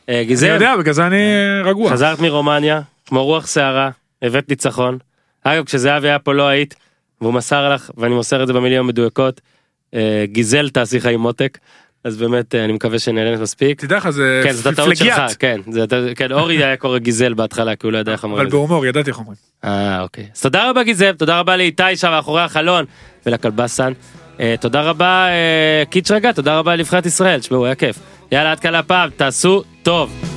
S1: אה,
S3: אני
S1: גיזם,
S3: יודע, בגלל זה אני רגוע.
S1: חזרת מרומניה, כמו רוח סערה, הבאת ניצחון. אגב, כשזהבי היה פה לא היית, והוא מסר לך, ואני מוסר את זה במילים המדויקות, אה, גיזל תעשי עם מותק. אז באמת, אה, אני מקווה שנהנית מספיק.
S3: תדע לך זה
S1: כן, זאת הטעות שלך. כן. זה כן, אורי היה קורא גיזל בהתחלה, כי הוא לא ידע איך אומרים
S3: אבל. בהומור, ידעתי איך אומרים.
S1: אה, אוקיי. אז תודה רבה גיזם, תודה רבה לאיתי שם מאחורי החלון, ולכלבסן. אה, תודה רבה אה, קיץ' רגע, תודה רבה לנבחרת ישראל, תשמעו, היה כיף. יאללה, עד כאן הפעם, תעשו טוב.